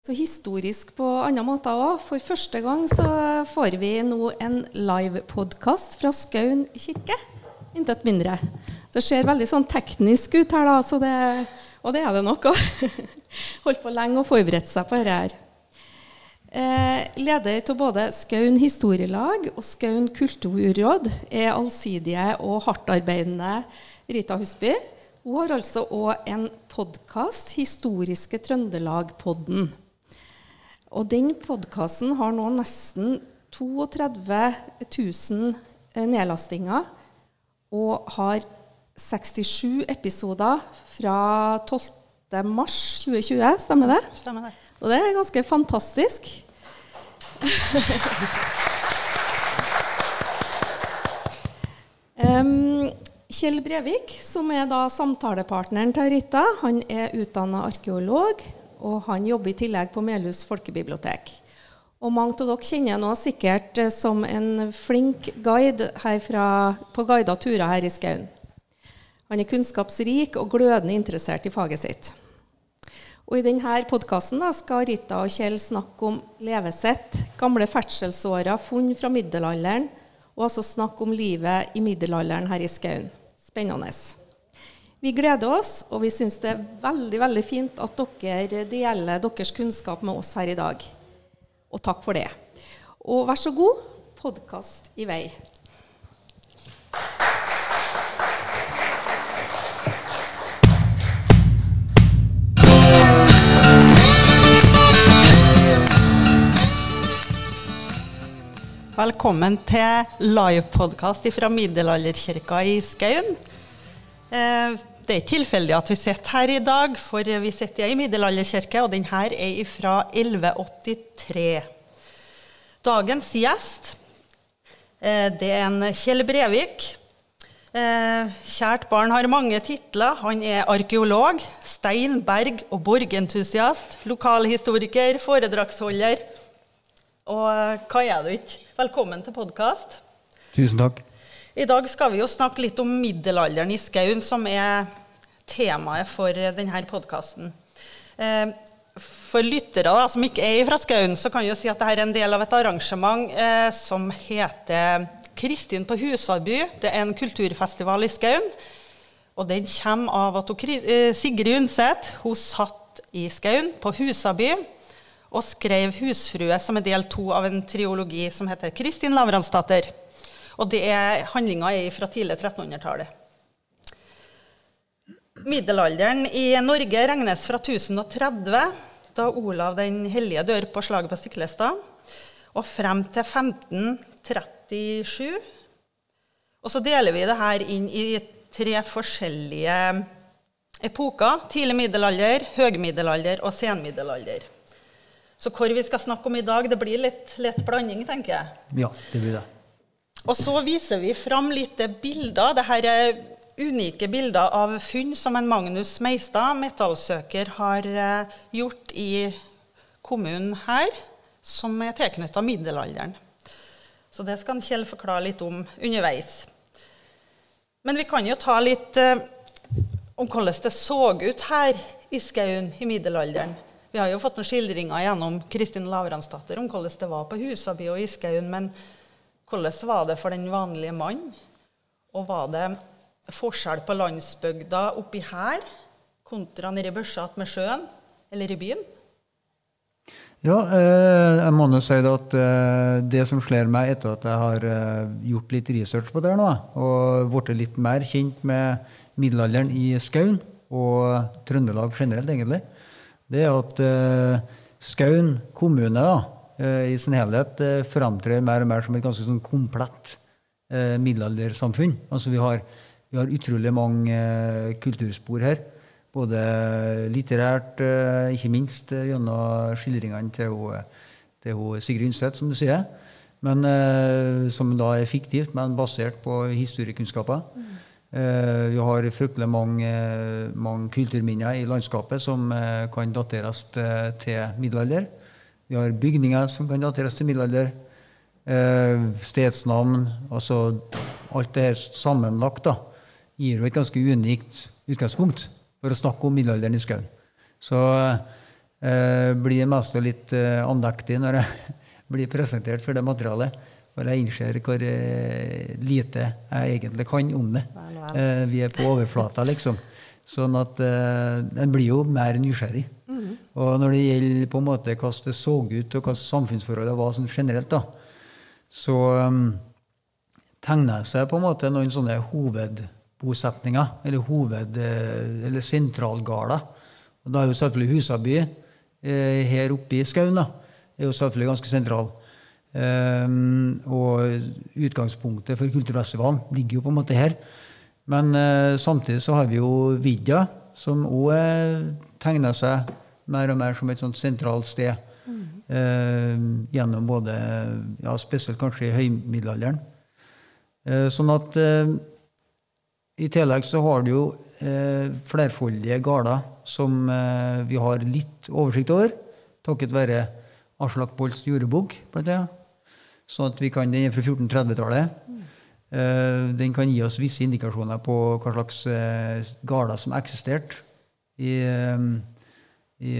Så historisk på andre måter òg. For første gang så får vi nå en livepodkast fra Skaun kirke. Intet mindre. Det ser veldig sånn teknisk ut her, da, det, og det er det nok òg. Holdt på lenge og forberedt seg på dette her. Eh, leder av både Skaun historielag og Skaun kulturråd er allsidige og hardtarbeidende Rita Husby. Hun har altså òg en podkast, Historiske Trøndelag-podden. Og den podkasten har nå nesten 32 000 eh, nedlastinger og har 67 episoder fra 12. mars 2020. Stemmer det? Stemmer det. Og det er ganske fantastisk. um, Kjell Brevik, som er da samtalepartneren til Rita, han er utdanna arkeolog og han jobber i tillegg på Melhus folkebibliotek. Og mange av dere kjenner ham sikkert eh, som en flink guide herfra, på guida turer her i skauen. Han er kunnskapsrik og glødende interessert i faget sitt. Og I denne podkasten skal Rita og Kjell snakke om levesett, gamle ferdselsårer, funn fra middelalderen, og altså snakke om livet i middelalderen her i skauen. Spennende. Vi gleder oss, og vi syns det er veldig veldig fint at dere deler deres kunnskap med oss her i dag. Og takk for det. Og vær så god, podkast i vei. Velkommen til livepodkast fra Middelalderkirka i Skaun. Eh, det er ikke tilfeldig at vi sitter her i dag, for vi sitter i ei middelalderkirke, og denne er fra 1183. Dagens gjest eh, det er en Kjell Brevik. Eh, kjært barn har mange titler. Han er arkeolog, stein-, berg- og borgentusiast, lokalhistoriker, foredragsholder. Og eh, hva er du ikke? Velkommen til podkast. Tusen takk. I dag skal vi jo snakke litt om middelalderen i skauen, som er temaet for denne podkasten. Eh, for lyttere da, som ikke er fra skauen, så kan jeg si at dette er en del av et arrangement eh, som heter Kristin på Husaby. Det er en kulturfestival i skauen. Og den kommer av at eh, Sigrid Undset satt i skauen, på Husaby, og skrev 'Husfrue', som er del to av en triologi som heter 'Kristin Lavransdatter'. Og det er, handlinga er fra tidlig 1300-tallet. Middelalderen i Norge regnes fra 1030, da Olav den hellige dør på slaget på Stiklestad, og frem til 1537. Og så deler vi det her inn i tre forskjellige epoker. Tidlig middelalder, høgmiddelalder og senmiddelalder. Så hvor vi skal snakke om i dag, det blir litt lett blanding, tenker jeg. Ja, det blir det. Og så viser vi fram litt bilder. Dette er unike bilder av funn som en Magnus Meistad, metallsøker, har eh, gjort i kommunen her, som er tilknytta middelalderen. Så det skal Kjell forklare litt om underveis. Men vi kan jo ta litt eh, om hvordan det så ut her i skauen i middelalderen. Vi har jo fått noen skildringer gjennom Kristin Lavransdatter om hvordan det var på Husaby og i skauen. Hvordan var det for den vanlige mann? Og var det forskjell på landsbygda oppi her kontra nede i børsa med sjøen eller i byen? Ja, eh, jeg må nå si at eh, det som slår meg etter at jeg har eh, gjort litt research på det nå, og blitt litt mer kjent med middelalderen i Skaun og Trøndelag generelt, egentlig, det er at Skaun kommune da, i sin helhet framtrer mer og mer som et ganske sånn komplett middelaldersamfunn. Altså vi har vi har utrolig mange eh, kulturspor her. Både litterært, eh, ikke minst eh, gjennom skildringene til, til Sigrid Undset, som du sier. Men, som da er fiktivt, men basert på historiekunnskaper. Mm. vi har fryktelig mange, mange, kulturminner i landskapet som kan dateres til middelalder. Vi har bygninger som kan dateres til middelalder. stedsnavn. Altså alt det her sammenlagt. da gir jo et ganske unikt utgangspunkt for å snakke om middelalderen i skauen. Så Eh, blir mest litt eh, andektig når jeg blir presentert for det materialet. For jeg innser hvor eh, lite jeg egentlig kan om det. Vel, vel. Eh, vi er på overflata, liksom. Sånn at eh, en blir jo mer nysgjerrig. Og når det gjelder på en måte hvordan det så ut, og hva samfunnsforholdet var sånn generelt, da, så um, tegner det seg på en måte noen sånne hovedbosetninger, eller hoved- eh, eller sentralgårder. Og da er jo selvfølgelig Husaby eh, her oppe i skauen da, er jo selvfølgelig ganske sentral. Um, og utgangspunktet for Kulturfestivalen ligger jo på en måte her. Men uh, samtidig så har vi jo Vidja, som òg tegner seg mer og mer som et sånt sentralt sted. Eh, gjennom både ja, Spesielt kanskje i høymiddelalderen. Eh, sånn at eh, i tillegg så har du jo eh, flerfoldige gårder som eh, vi har litt oversikt over, takket være Aslak Bolts jordebok, blant annet. Sånn at vi kan, Den er fra 1430-tallet. Eh, den kan gi oss visse indikasjoner på hva slags gårder som eksisterte i, i,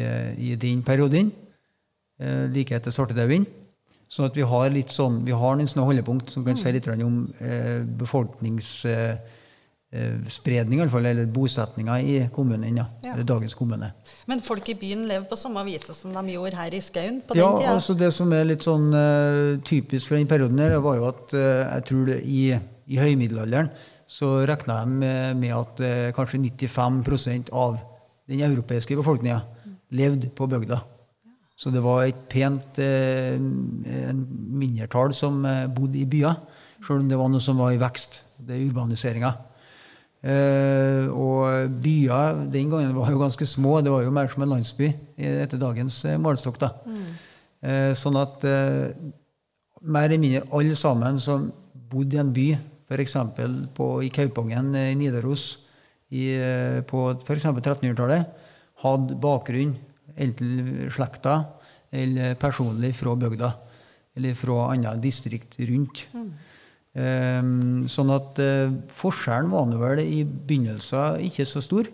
i den perioden, eh, like etter svartedauden. Sånn at vi har litt sånn, vi har noen sånne holdepunkt som kan si litt om eh, befolkningsspredning, eh, fall, eller bosetninga i kommunen, ja, Ja. eller dagens kommune. Men folk i byen lever på samme vis som de gjorde her i skauen på den Ja, tida? altså Det som er litt sånn eh, typisk for den perioden, her, var jo at eh, jeg tror det i, i høymiddelalderen så regna de med, med at eh, kanskje 95% av den europeiske befolkninga levde på bygda. Så det var et pent eh, mindretall som eh, bodde i byer, sjøl om det var noe som var i vekst. Det er urbaniseringa. Eh, og byer den gangen var jo ganske små. Det var jo mer som en landsby etter dagens eh, målestokk. da. Eh, sånn at eh, mer eller mindre alle sammen som bodde i en by, f.eks. i Kaupangen eh, i Nidaros i, på f.eks. 1300-tallet, hadde bakgrunn enten slekta eller personlig fra bygda. Eller fra andre distrikt rundt. Ehm, sånn at eh, forskjellen var nå vel i begynnelsen ikke så stor.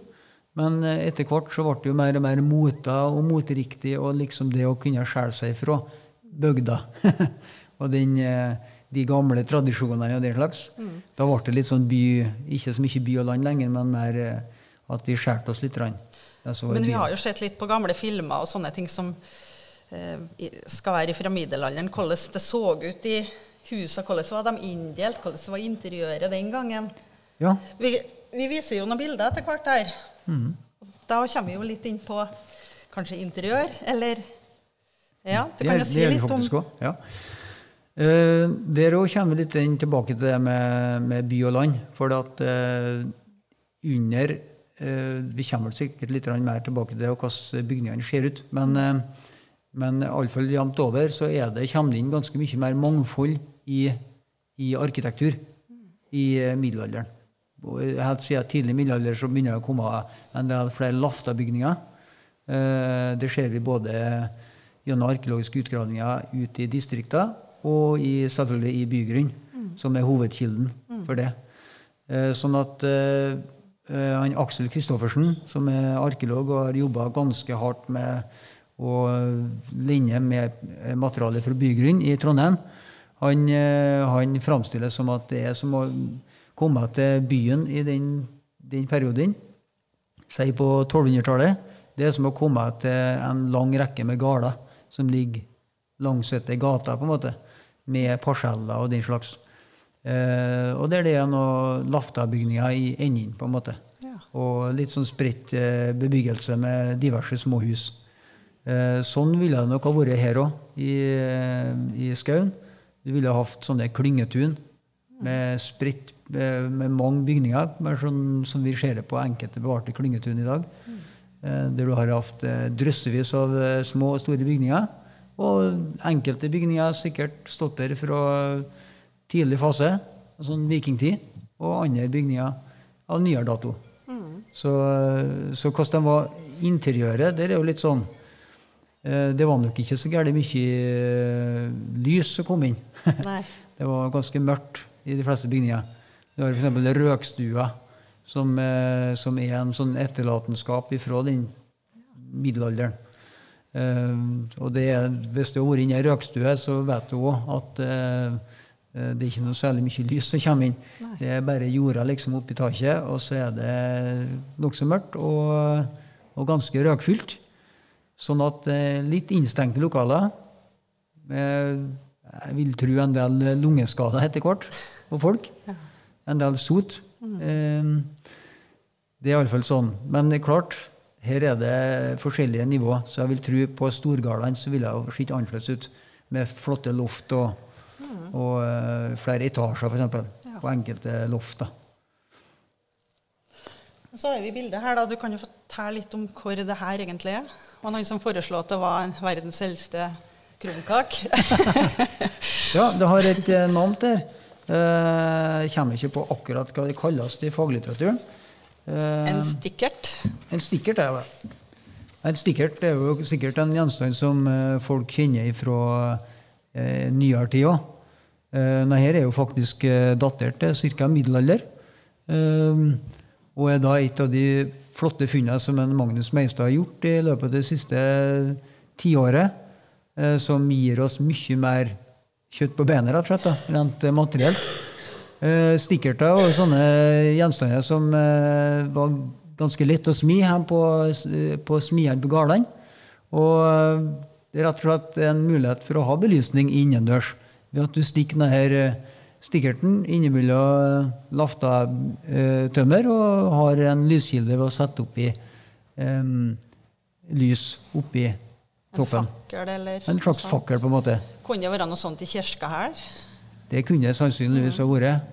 Men eh, etter hvert så ble det jo mer og mer mota og moteriktig, og liksom det å kunne skjære seg fra bygda. og den, eh, de gamle tradisjonene og den slags. Da ble det litt sånn by, ikke så mye by og land lenger, men mer at vi skjærte oss litt. Rann. Men vi har jo sett litt på gamle filmer og sånne ting som eh, skal være fra middelalderen. Hvordan det så ut i husene, hvordan var de inndelt, hvordan var interiøret den gangen. Ja. Vi, vi viser jo noen bilder etter hvert her. Mm. Da kommer vi jo litt inn på kanskje interiør, eller Ja, du kan jo si litt om også, ja. Eh, der òg kommer vi litt tilbake til det med, med by og land. For at eh, under Vi kommer sikkert litt mer tilbake til hvordan bygningene ser ut. Men, eh, men iallfall jevnt over så det, kommer det inn ganske mye mer mangfold i, i arkitektur i eh, middelalderen. Helt siden tidlig middelalder så begynner det å komme en del flere laftabygninger. Eh, Det ser vi både gjennom arkeologiske utgravninger ute i distriktene og i, selvfølgelig i bygrunn, som er hovedkilden for det. Eh, Sånn at eh, eh, han Aksel Kristoffersen, som er arkeolog og har jobba ganske hardt med å linje med eh, materiale fra bygrunn i Trondheim, han, eh, han framstiller som at det er som å komme til byen i den, den perioden si på 1200-tallet, det er som å komme til en lang rekke med gårder som ligger langs etter gata, på en måte, med parseller og den slags. Eh, og der det er noen laftabygninger i enden, på en måte. Ja. Og litt sånn spredt eh, bebyggelse med diverse småhus. Eh, sånn ville det nok ha vært her òg, i, i skauen. Du ville ha hatt sånne klyngetun med spredt med mange bygninger, mer sånn som vi ser det på enkelte bevarte klyngetun i dag. Mm. Der du har hatt drøssevis av små og store bygninger. Og enkelte bygninger har sikkert stått der fra tidlig fase, sånn vikingtid, og andre bygninger av nyere dato. Så, så hvordan de var interiøret, der er jo litt sånn eh, Det var nok ikke så gærent mye eh, lys som kom inn. Det var ganske mørkt i de fleste bygninger. Du har f.eks. røkstua, som, eh, som er en sånn etterlatenskap fra den middelalderen. Uh, og det hvis du har vært inne i ei røkstue, så vet du òg at eh, eh, det er ikke noe særlig mye lys som kommer inn. Det er bare jorda liksom oppi taket, og så er det nokså mørkt og, og ganske røkfylt. Sånn at eh, litt innstengte lokaler med, Jeg vil tro en del lungeskader etter hvert på folk. En del sot. Mm. det er iallfall sånn. Men klart, her er det forskjellige nivåer. Så jeg vil tro på Storgardene så ville det sett annerledes ut. Med flotte loft og, og uh, flere etasjer, f.eks. På enkelte loft. da. Så har vi bildet her. da. Du kan jo fortelle litt om hvor det her egentlig er. Og noen som foreslo at det var en verdens eldste kronkake. Ja, det har et eh, navn der. Eh, Jeg kommer ikke på akkurat hva det kalles i faglitteraturen. En stikkert. En stikkert er det. En stikkert er jo sikkert en gjenstand som folk kjenner fra nyere tid òg. Eh, denne her er jo faktisk eh, datert til ca. middelalder. Eh, og er da et av de flotte funnene som Magnus Meistad har gjort i løpet av det siste tiåret, eh, som gir oss mye mer kjøtt på benet, rett og slett, rent eh, materielt. Eh, Stikkerter og sånne gjenstander som eh, var ganske lett å smi her på, på smiene på gårdene. Og eh, det er rett og slett en mulighet for å ha belysning innendørs ved at du stikker denne stikkerten innimellom lafta eh, tømmer og har en lyskilde ved å sette oppi eh, lys oppi En toppen. fakkel eller En slags fakkel, på en måte. Kunne det være noe sånt i kirka her? Det kunne det sannsynligvis ha vært.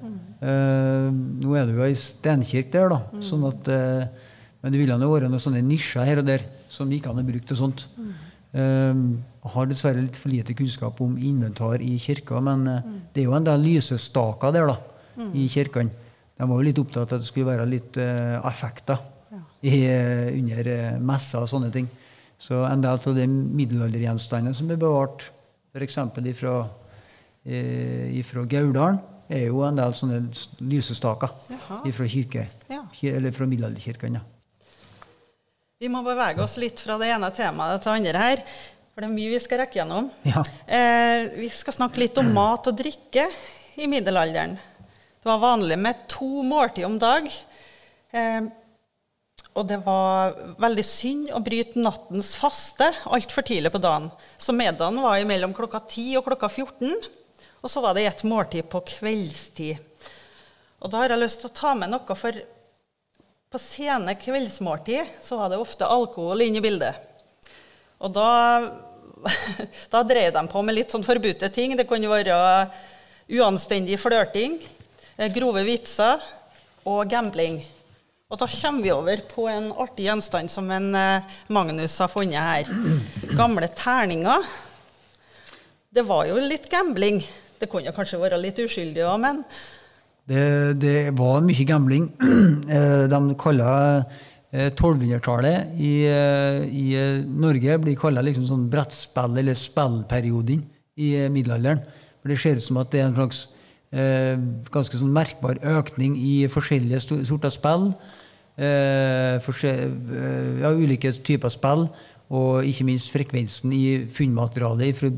Eh, nå er det jo ei steinkirke der, da. Sånn at, eh, men det ville ha vært noen sånne nisjer her og der som gikk an å bruke til sånt. Eh, har dessverre litt for lite kunnskap om inventar i kirka, men eh, det er jo en del lysestaker der da, i kirkene. De var jo litt opptatt av at det skulle være litt uh, effekter i, eh, under messer og sånne ting. Så en del av de middelaldergjenstandene som er bevart, f.eks. ifra uh, ifra Gauldalen, er jo en del sånne lysestaker ifra kirke, Ja. eller fra middelalderkirken. Ja. Vi må bevege oss litt fra det ene temaet til det andre her. For det er mye vi skal rekke gjennom. Ja. Eh, vi skal snakke litt om mat og drikke i middelalderen. Det var vanlig med to måltid om dag. Eh, og det var veldig synd å bryte nattens faste altfor tidlig på dagen. Så middagen var mellom klokka 10 og klokka 14. Og så var det et måltid på kveldstid. Og da har jeg lyst til å ta med noe, for på sene kveldsmåltid så var det ofte alkohol inne i bildet. Og da, da drev de på med litt sånn forbudte ting. Det kunne være uanstendig flørting, eh, grove vitser og gambling. Og da kommer vi over på en artig gjenstand som en eh, Magnus har funnet her. Gamle terninger. Det var jo litt gambling. Det kunne kanskje være litt uskyldig òg, men Det, det var mye gambling. Eh, De kaller eh, 1200-tallet i, eh, i eh, Norge blir kalla liksom sånn brettspill, eller spillperioden i eh, middelalderen. For Det ser ut som at det er en slags eh, ganske sånn merkbar økning i forskjellige sorter spill. Eh, eh, ja, ulike typer spill, og ikke minst frekvensen i funnmaterialet fra,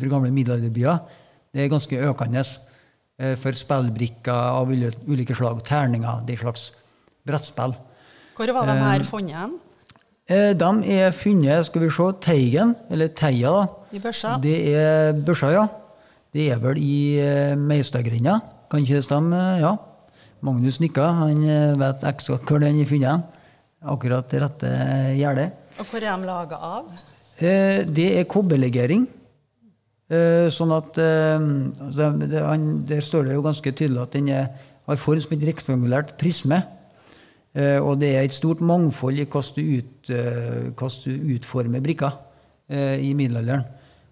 fra gamle middelalderbyer. Det er ganske økende eh, for spillbrikker av ulike slag. Terninger, er slags brettspill. Hvor var de her funnet hen? Eh, de er funnet, skal vi se, Teigen, eller Teia, da. I børsa? Det er børsa, ja. Det er vel i uh, Meistadgrenda. Kan ikke det stemme? Ja. Magnus nikka. Han eh, vet eksakt hvor den er funnet. Akkurat det rette gjerdet. Og hvor er de laga av? Eh, det er kobberlegering. Eh, sånn at eh, Der står det jo ganske tydelig at den er, har form som et rektangulært prisme. Eh, og det er et stort mangfold i hvordan du, ut, eh, utformer brikker eh, i middelalderen.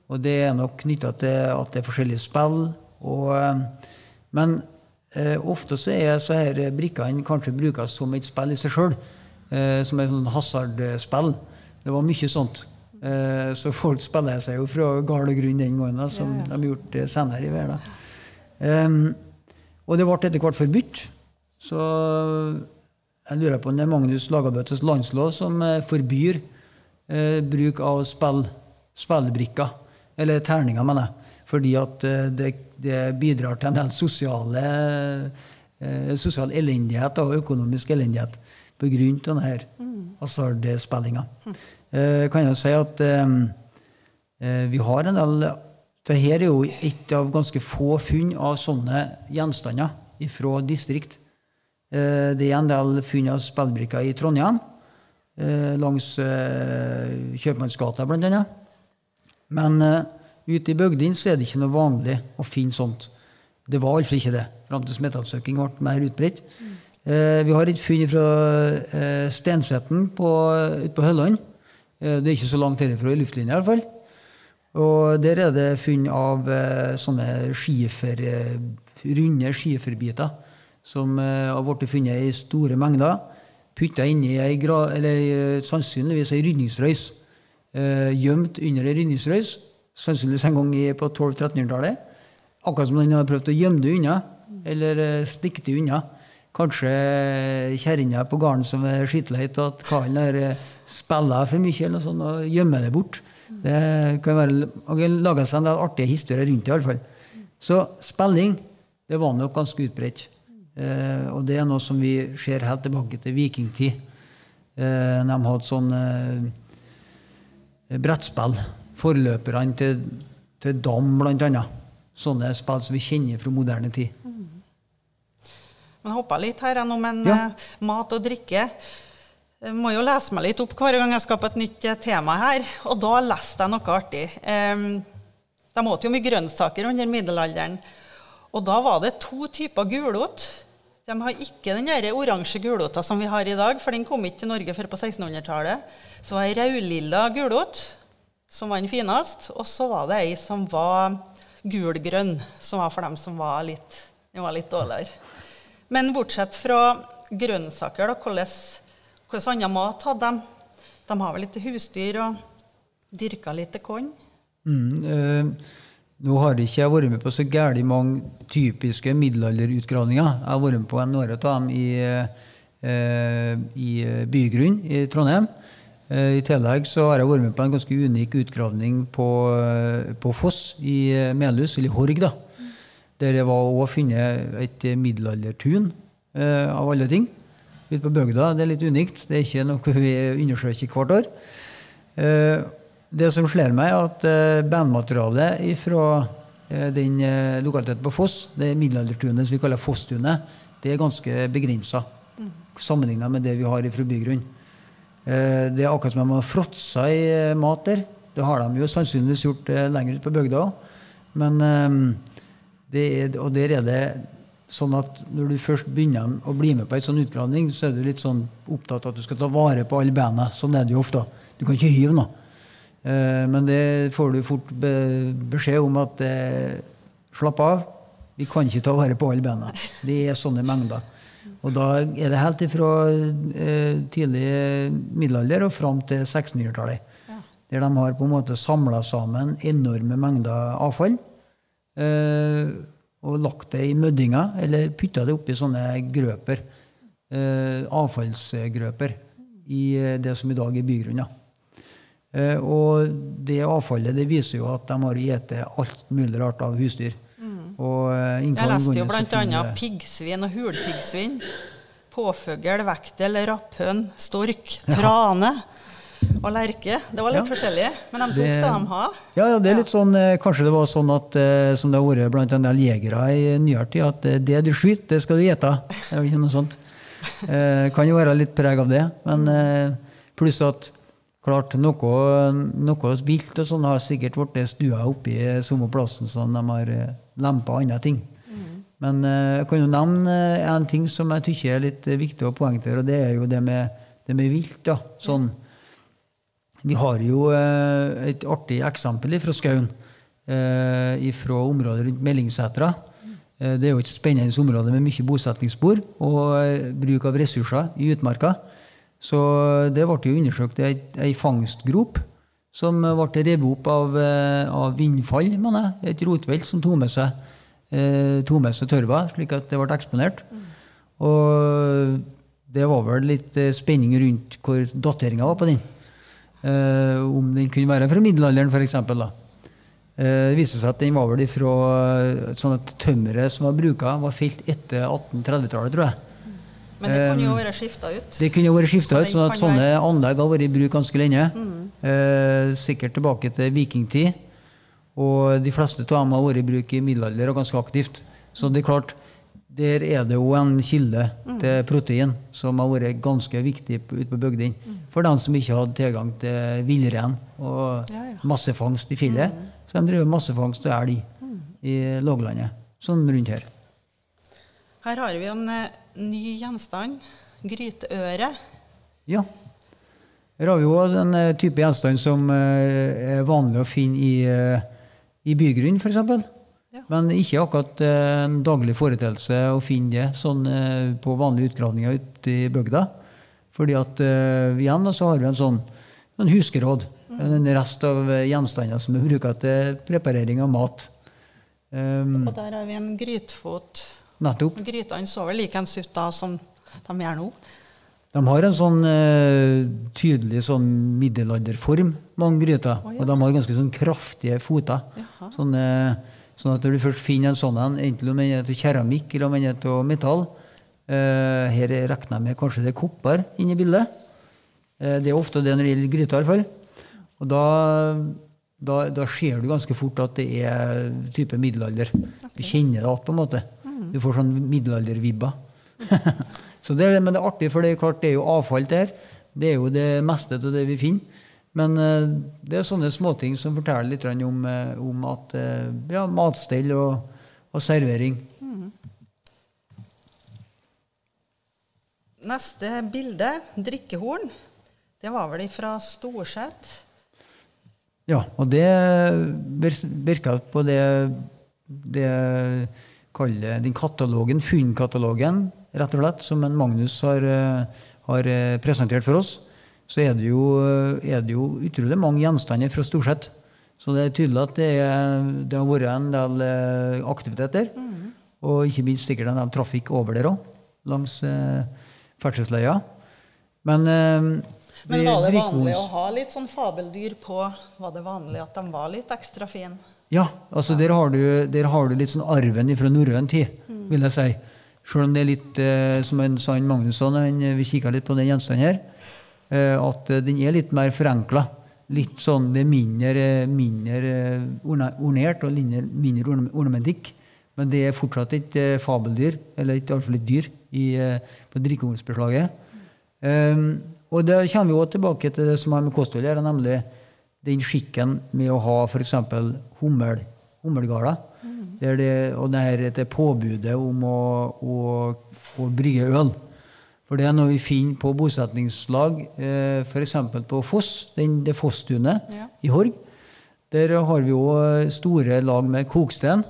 Og det er nok knytta til at det er forskjellige spill. Og, men ofte så er så her brikkene kanskje brukes som et spill i seg sjøl. Eh, som et sånn hasardspill. Det var mye sånt. Eh, så folk spiller seg jo fra gal grunn den gangen, som de har gjort senere i verden. Um, og det ble etter hvert forbudt. Så jeg lurer på om det er Magnus Lagabøtes landslov som eh, forbyr eh, bruk av spill, spillbrikker, eller terninger, mener jeg. Fordi at eh, det, det bidrar til en del sosiale, eh, sosial elendighet og økonomisk elendighet pga. denne her hasardspillinga. Eh, kan jeg si at eh, eh, vi har en del Dette er jo et av ganske få funn av sånne gjenstander fra distrikt. Eh, det er en del funn av spillbrikker i Trondheim, eh, langs eh, Kjøpmannsgata bl.a. Men ute i bygdene så er det ikke noe vanlig å finne sånt. Det var iallfall ikke det fram til metallsøking ble mer utbredt. Eh, vi har et funn fra Stensetten på, ute på Hølland. Det er ikke så langt herifra i luftlinja iallfall. Og der er det funn av sånne skifer, runde skiferbiter som eh, har blitt funnet i store mengder. Putta inni ei eller eh, sannsynligvis ei rydningsrøys. Eh, gjemt under ei rydningsrøys. Sannsynligvis en gang på 1200-1300-tallet. Akkurat som den har prøvd å gjemme det unna, eller stikke det unna. Kanskje kjerringa på gården som er skitlei av at karen har spilla for mye, eller noe sånt, og gjemmer det bort. Det kan være, og lager seg en del artige historier rundt det, i alle fall. Så spilling det var nok ganske utbredt. Eh, og det er noe som vi ser helt tilbake til vikingtid. Eh, de hadde sånn eh, brettspill. Forløperne til, til dam, annet. Sånne spill som vi kjenner fra moderne tid. Men hoppa litt her nå med Ja. mat og drikke. Jeg må jo lese meg litt opp hver gang jeg skal på et nytt tema her. Og da leste jeg noe artig. De åt jo mye grønnsaker under middelalderen. Og da var det to typer gulrot. De har ikke den oransje gulrota som vi har i dag, for den kom ikke til Norge før på 1600-tallet. Så var det ei rødlilla gulrot som var den fineste, og så var det ei som var gulgrønn, som var for dem som var litt, var litt dårligere. Men bortsett fra grønnsaker, da, hvordan annen mat hadde de? De har vel litt husdyr og dyrka litt korn? Mm, eh, nå har ikke jeg vært med på så gærent mange typiske middelalderutgravninger. Jeg har vært med på noen av dem i, eh, i Bygrunn i Trondheim. Eh, I tillegg så har jeg vært med på en ganske unik utgravning på, eh, på Foss i eh, Melhus, eller Horg, da. Der det var òg funnet et eh, middelaldertun, eh, av alle ting. Ute på bygda. Det er litt unikt. Det er ikke noe vi undersøker hvert år. Eh, det som slår meg, er at eh, bandmaterialet fra den eh, lokaliteten på Foss, det middelaldertunet som vi kaller Fosstunet, det er ganske begrensa sammenligna med det vi har fra Bygrunn. Eh, det er akkurat som om de har fråtsa i eh, mat der. Det har de jo sannsynligvis gjort eh, lenger ute på bygda òg. Men eh, er, og der er det sånn at når du først begynner å bli med på en sånn utgravning, så er du litt sånn opptatt av at du skal ta vare på alle bena. Sånn er det jo ofte. Du kan ikke hyve noe. Eh, men det får du fort beskjed om at eh, slapp av, vi kan ikke ta vare på alle beina. Det er sånne mengder. Og da er det helt ifra eh, tidlig middelalder og fram til 1600-tallet. Der de har på en måte samla sammen enorme mengder avfall. Og lagt det i møddinger, eller putta det oppi sånne grøper. Avfallsgrøper i det som i dag er bygrunner. Eh, og det avfallet det viser jo at de har spist alt mulig rart av husdyr. Og, eh, Jeg leste jo bl.a. piggsvin og hulpiggsvin. Påfugl, vektel, rapphøn, stork, trane og lerke. Det var litt Ja. forskjellig, men de tok Det- det de har. Ja, ja, det er litt sånn, eh, Kanskje det var sånn at, som det har vært blant en del jegere i nyere tid, at det du skyter, det skal du gjete. Noe sånt. Eh, kan jo være litt preg av det. Men eh, pluss at klart, noe, noe vilt og sånn har sikkert blitt stua oppi samme plassen som de har eh, lempa andre ting. Men eh, jeg kan jo nevne eh, en ting som jeg syns er litt viktig å poengtere, og det er jo det med, det med vilt. da, sånn vi har jo et artig eksempel fra Skaun, eh, fra området rundt Mellingsætra. Eh, det er jo et spennende område med mye bosettingsspor og bruk av ressurser i utmarka. Så det ble jo undersøkt ei, ei fangstgrop som ble revet opp av, eh, av vindfall, mener jeg. Et rotvelt som tok med seg, eh, seg tørva, slik at det ble eksponert. Og det var vel litt eh, spenning rundt hvor dateringa var på den. Eh, om den kunne være fra middelalderen, f.eks. Eh, det viste seg at den var vel ifra eh, sånn at tømmeret som var bruka, var felt etter 1830-tallet, tror jeg. Men det kunne jo vært skifta ut. Det kunne jo vært skifta Så ut, sånn at sånne være- Mm. anlegg har vært i bruk ganske lenge. Eh, sikkert tilbake til vikingtid. Og de fleste av dem har vært i bruk i middelalder og ganske aktivt. Så det er klart, der er det jo en kilde Mm. til protein som har vært ganske viktig ute på bygdene. For dem som ikke hadde tilgang til villrein og Ja, ja. massefangst i fjellet. Så de drev massefangst av elg i låglandet, sånn rundt her. Her har vi en eh, ny gjenstand. Gryteøre. Ja. Vi jo en eh, type gjenstand som eh, er vanlig å finne i, eh, i bygrunn, f.eks. Ja. Men ikke akkurat en daglig foreteelse å finne det sånn på vanlige utgravninger ute i bygda. Fordi at igjen så har vi en sånn, en huskeråd. En rest av gjenstander som er bruka til preparering av mat. Um, Og der har vi en grytfot. Nettopp. Grytene så vel likeens ut da som de gjør nå. De har en sånn uh, tydelig sånn middelalderform, mange gryter. Oh, ja. Og de har ganske sånn kraftige foter. Sånn, uh, sånn at når du først finner en sånn en, enten om den er til keramikk eller om den er av metall uh, Her regner jeg med kanskje det er kopper inne i bildet. Det er ofte det når det gjelder gryter, iallfall. Og da, da, da ser du ganske fort at det er type middelalder. Du kjenner det igjen, på en måte. Du får sånn middelaldervibber. Så det, men det er artig, for det er klart det er jo avfall der. Det er jo det meste av det vi finner. Men eh, det er sånne småting som forteller litt om, eh, om at eh, ja, matstell og, og servering. Neste bilde, drikkehorn, det var vel fra Storset. Ja, og det virka på det, det kaller den katalogen, funnkatalogen, rett og slett, som en Magnus har, eh, har eh, presentert for oss. Så er det, jo, er det jo utrolig mange gjenstander fra Storset. Så det er tydelig at det, er, det har vært en del aktiviteter. Mm. Og ikke minst sikkert en del trafikk over der òg, langs eh, ferdselsleia. Men, eh, Men var det vanlig å ha litt sånn fabeldyr på? Var det vanlig at de var litt ekstra fine? Ja, altså der har du, der har du litt sånn arven fra norrøn tid, vil jeg si. Selv om det er litt, eh, som en sa Magnusson, han, eh, vi kikka litt på den gjenstanden her, eh, at eh, den er litt mer forenkla. Litt sånn, det er mindre, mindre eh, ornert og mindre, mindre orna- ornamentikk. Men det er fortsatt et eh, fabeldyr, eller et, iallfall et dyr, i, på drikkehornsbeslaget. Um, og da kommer vi også tilbake til det som har med kosthold å gjøre, nemlig den skikken med å ha f.eks. hummel, hummelgala, mm. det, og det her dette påbudet om å, å, å brygge øl. For det er noe vi finner på bosetningslag, eh, f.eks. på Foss, den, det Fosstunet Ja. i Horg. Der har vi òg store lag med koksten,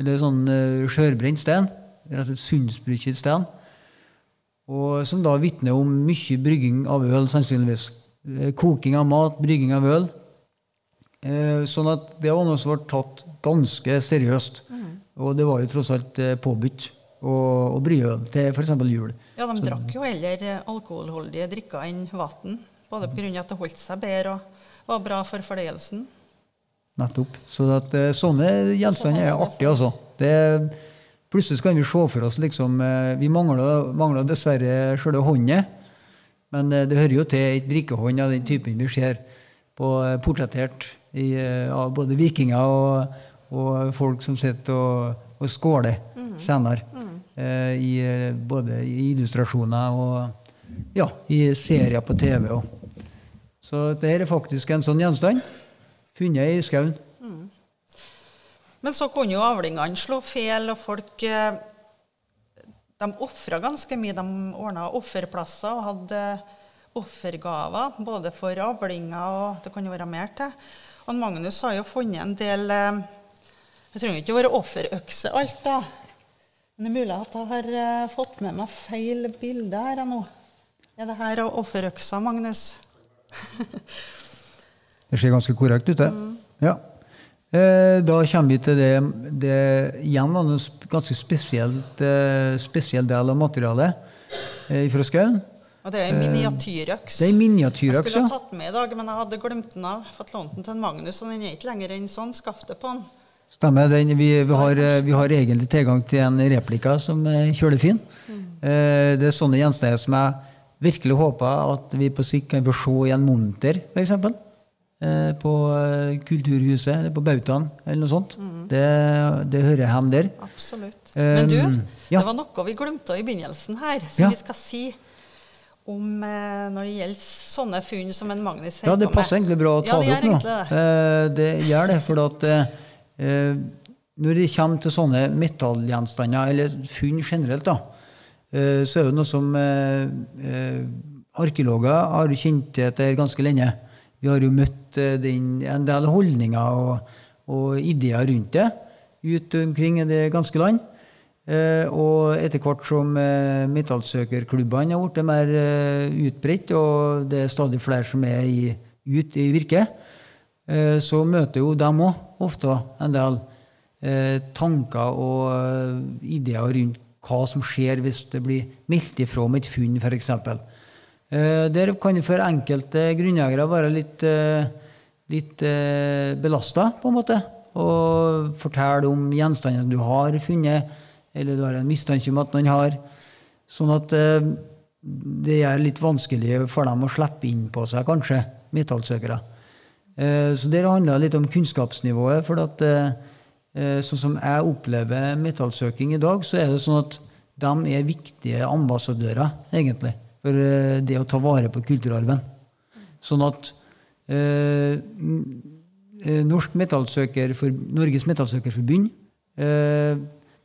eller sånn eh, skjørbrent sten. Rett og slett sundsbrukket sten. Og som da vitner om mye brygging av øl, sannsynligvis. Eh, Koking av mat, brygging av øl. Eh, Sånn at det var noe som ble tatt ganske seriøst. Og det var jo tross alt eh, påbudt å, brygge øl til f.eks. jul. Ja, de drakk jo heller eh, alkoholholdige drikker enn vann. Både pga. at det holdt seg bedre og var bra for fordøyelsen. Nettopp. Så at, sånne gjenstander er artig, altså. Det, plutselig kan vi se for oss liksom Vi mangler, mangler dessverre sjøle håndet. Men det hører jo til et drikkehånd av den typen vi ser på portrettert i, eh, av både vikinger og, og folk som sitter og, og skåler senere. Eh, i, eh, både i illustrasjoner og ja, i serier på TV. Også. Så dette er faktisk en sånn gjenstand. Funnet i skauen. Men så kunne jo avlingene slå feil, og folk eh, De ofra ganske mye. De ordna offerplasser og hadde offergaver, både for avlinger og det kan jo være mer til. Og Magnus har jo funnet en del eh, Det trenger ikke å være offerøkse alt, da. Men det er mulig at jeg har eh, fått med meg feil bilde her nå. Er det her offerøksa, Magnus? Det ser ganske korrekt ut, det. Ja. Eh, da kommer vi til det, det igjen noe ganske spesielt, spesiell del av materialet fra skauen. Og det er en miniatyrøks. Det er en Jeg skulle ha tatt den med i dag, men jeg hadde glemt den av. Fått lånt den til en Magnus, og den er ikke lenger enn sånn. Skaftet på den. Stemmer. Den, vi, vi, har, eh, vi har egentlig tilgang til en replika som er kjølefin. Eh, Det er sånne gjenstander som jeg virkelig håper at vi på sikt kan få se i en monter, f.eks. Eh, på eh, Kulturhuset eller på Bautaen eller noe sånt. Det, det hører hjemme der. Absolutt. Men du, Um, ja. det var noe vi glemte i begynnelsen her, som Ja. vi skal si om eh, når det gjelder sånne funn som en Magnus Ja, det passer med. egentlig bra å ta ja, det det opp nå. det. Eh, Det gjør det, for at eh, når det kommer til sånne metallgjenstander, eller funn generelt, da, eh, så er det noe som eh, eh, arkeologer har kjent til etter ganske lenge. Vi har jo møtt eh, den, en del holdninger og, og ideer rundt det ut omkring i det ganske land. Eh, og etter hvert som eh, metallsøkerklubbene har blitt mer eh, utbredt, og det er stadig flere som er i, ut i virket, så møter jo dem òg ofte en del tanker og ideer rundt hva som skjer hvis det blir meldt ifra om et funn, f.eks. Der kan det for enkelte grunneiere være litt, litt belasta, på en måte. Og fortelle om gjenstandene du har funnet, eller du har en mistanke om at noen har. Sånn at eh, det er litt vanskelig for dem å slippe inn på seg, kanskje, metallsøkere. Eh, så det handler litt om kunnskapsnivået. for at eh, Sånn som jeg opplever metallsøking i dag, så er det sånn at de er viktige ambassadører, egentlig, for det å ta vare på kulturarven. Sånn at Norsk Metallsøkerfor, Norges Metallsøkerforbund,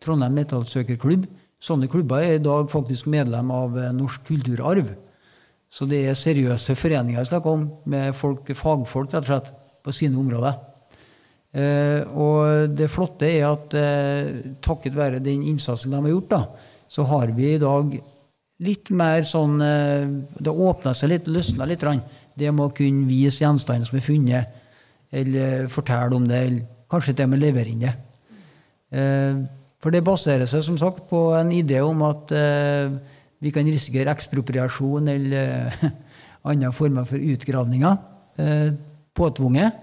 Trondheim Metallsøkerklubb, sånne klubber er i dag faktisk medlem av eh, Norsk kulturarv. Så det er seriøse foreninger jeg snakker om, med folk, fagfolk rett og slett, på sine områder. Eh, og det flotte er at eh, takket være den innsatsen de har gjort, da, så har vi i dag litt mer sånn eh, Det åpna seg litt, løsna litt. Det med å kunne vise gjenstanden som er funnet, eller fortelle om det, eller kanskje til og med levere inn det. Eh, for det baserer seg som sagt på en idé om at eh, vi kan risikere ekspropriasjon eller eh, andre former for utgravninger eh, påtvunget.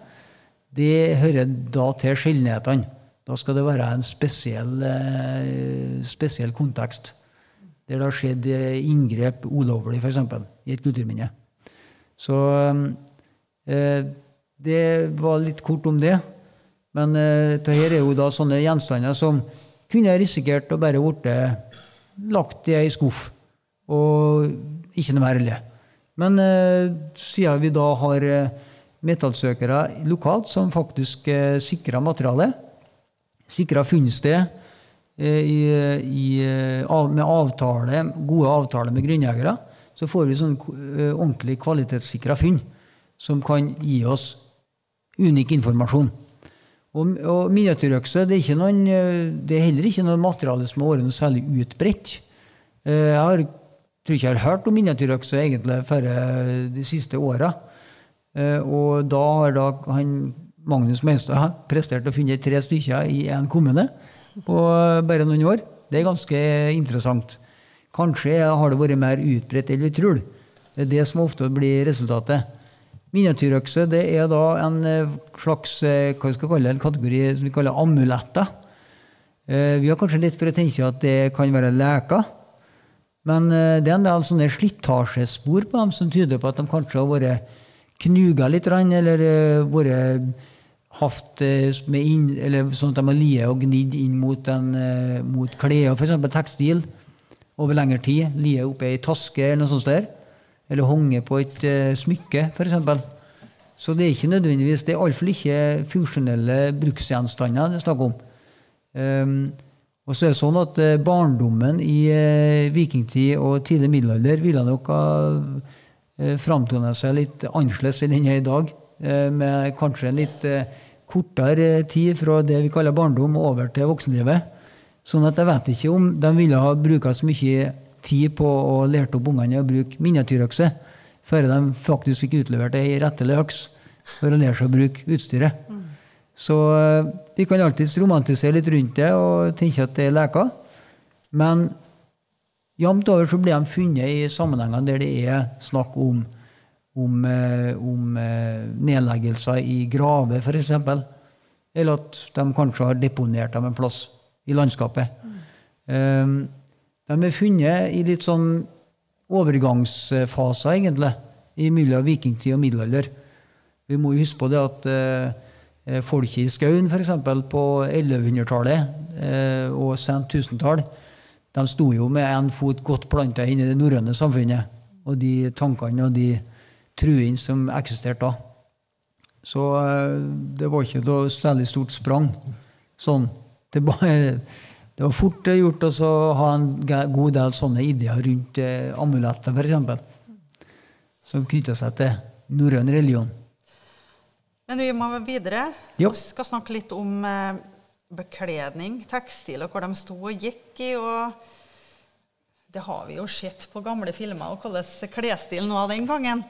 Det hører da til sjeldenhetene. Da skal det være en spesiell, eh, spesiell kontekst. Der det har skjedd eh, inngrep ulovlig, f.eks., i et kulturminne. Så eh, det var litt kort om det. Men dette er jo da sånne gjenstander som kunne jeg risikert å bare blitt lagt i ei skuff. Og ikke noe mer. Men eh, siden vi da har eh, metallsøkere lokalt som faktisk eh, sikrer materialet, sikrer funnsted eh, i, i, eh, med avtale, gode avtaler med grunneiere, så får vi sånn ordentlig kvalitetssikra funn som kan gi oss unik informasjon. Og, og miniatyrøkse det er, noen, eh, det er heller ikke noe materiale som har vært noe særlig utbredt. Eh, Jeg har, tror ikke jeg har hørt om miniatyrøkse egentlig før eh, de siste åra. Og da har da han, Magnus Meinstad prestert å finne tre stykker i én kommune på bare noen år. Det er ganske interessant. Kanskje har det vært mer utbredt enn vi tror. Det er det som ofte blir resultatet. Miniatyrøkse det er da en eh, slags eh, hva skal kalle en kategori som vi kaller amuletter. Eh, Vi har kanskje litt for å tenke at det kan være leker. Men det er en del sånne slitasjespor på dem som tyder på at de kanskje har vært knuga litt, eller vært haft med inn, eller sånn at de har liet og gnidd inn mot, en, eh, mot klær, f.eks. tekstil, over lengre tid. Liet oppi ei taske eller noe sånt. Der. Eller hengt på et eh, smykke, f.eks. Så det er ikke nødvendigvis, det er iallfall ikke funksjonelle bruksgjenstander det er snakk om. Um, og så er det sånn at eh, barndommen i eh, vikingtid og tidlig middelalder ville nok ha uh, framtona seg litt annerledes enn den er i dag. eh, med kanskje en litt eh, kortere eh, tid fra det vi kaller barndom over til voksenlivet. Sånn at jeg vet ikke om de ville ha bruka så mye tid på å lære opp ungene å bruke miniatyrøkse før de faktisk fikk utlevert ei rettelig øks for å lære seg å bruke utstyret. Så eh, vi kan alltids romantisere litt rundt det og tenke at det er leker. Men jevnt over så blir de funnet i sammenhenger der det er snakk om, om, eh, om eh, nedleggelser i graver, f.eks. Eller at de kanskje har deponert dem en plass i landskapet. Um, de er funnet i litt sånn overgangsfaser, egentlig, i mellom vikingtid og middelalder. Vi må jo huske på det at eh, folket i skauen, f.eks. på 1100-tallet eh, og sent tusentall, de sto jo med én fot godt planta inn i det norrøne samfunnet. Og de tankene og de truene som eksisterte da. Så eh, det var ikke noe særlig stort sprang. Sånn. Det, bare, det var fort gjort å ha en god del sånne ideer rundt eh, amuletter, f.eks. Som knytter seg til norrøn religion. Men vi må videre. Vi skal snakke litt om eh, bekledning, tekstil, og hvor de sto og gikk i. og det har vi jo sett på gamle filmer, og hvordan klesstilen var den gangen.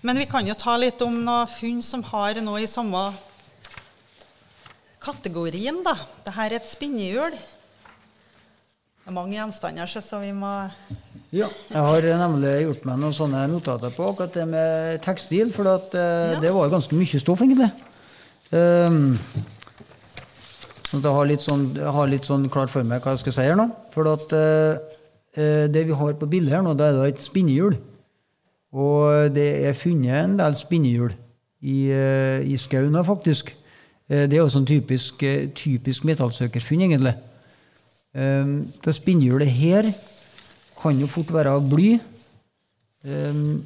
Men vi kan jo ta litt om noen funn som har noe i samme kategorien. da. Dette er et spinnehjul. Det er mange gjenstander, så vi må Ja, jeg har nemlig gjort meg noen sånne notater på akkurat det med tekstil, for at, eh, Ja. det var jo ganske mye stoff, egentlig. Um, så jeg har litt, sånn, jeg har litt sånn klart for meg hva jeg skal si her nå. For at eh, det vi har på bildet her nå, da er det et spinnehjul. Og det er funnet en del spinnehjul i, uh, i skauen faktisk. Det er jo sånn typisk, typisk metallsøkerfunn, egentlig. Det spinnehjulet her kan jo fort være av bly. Um,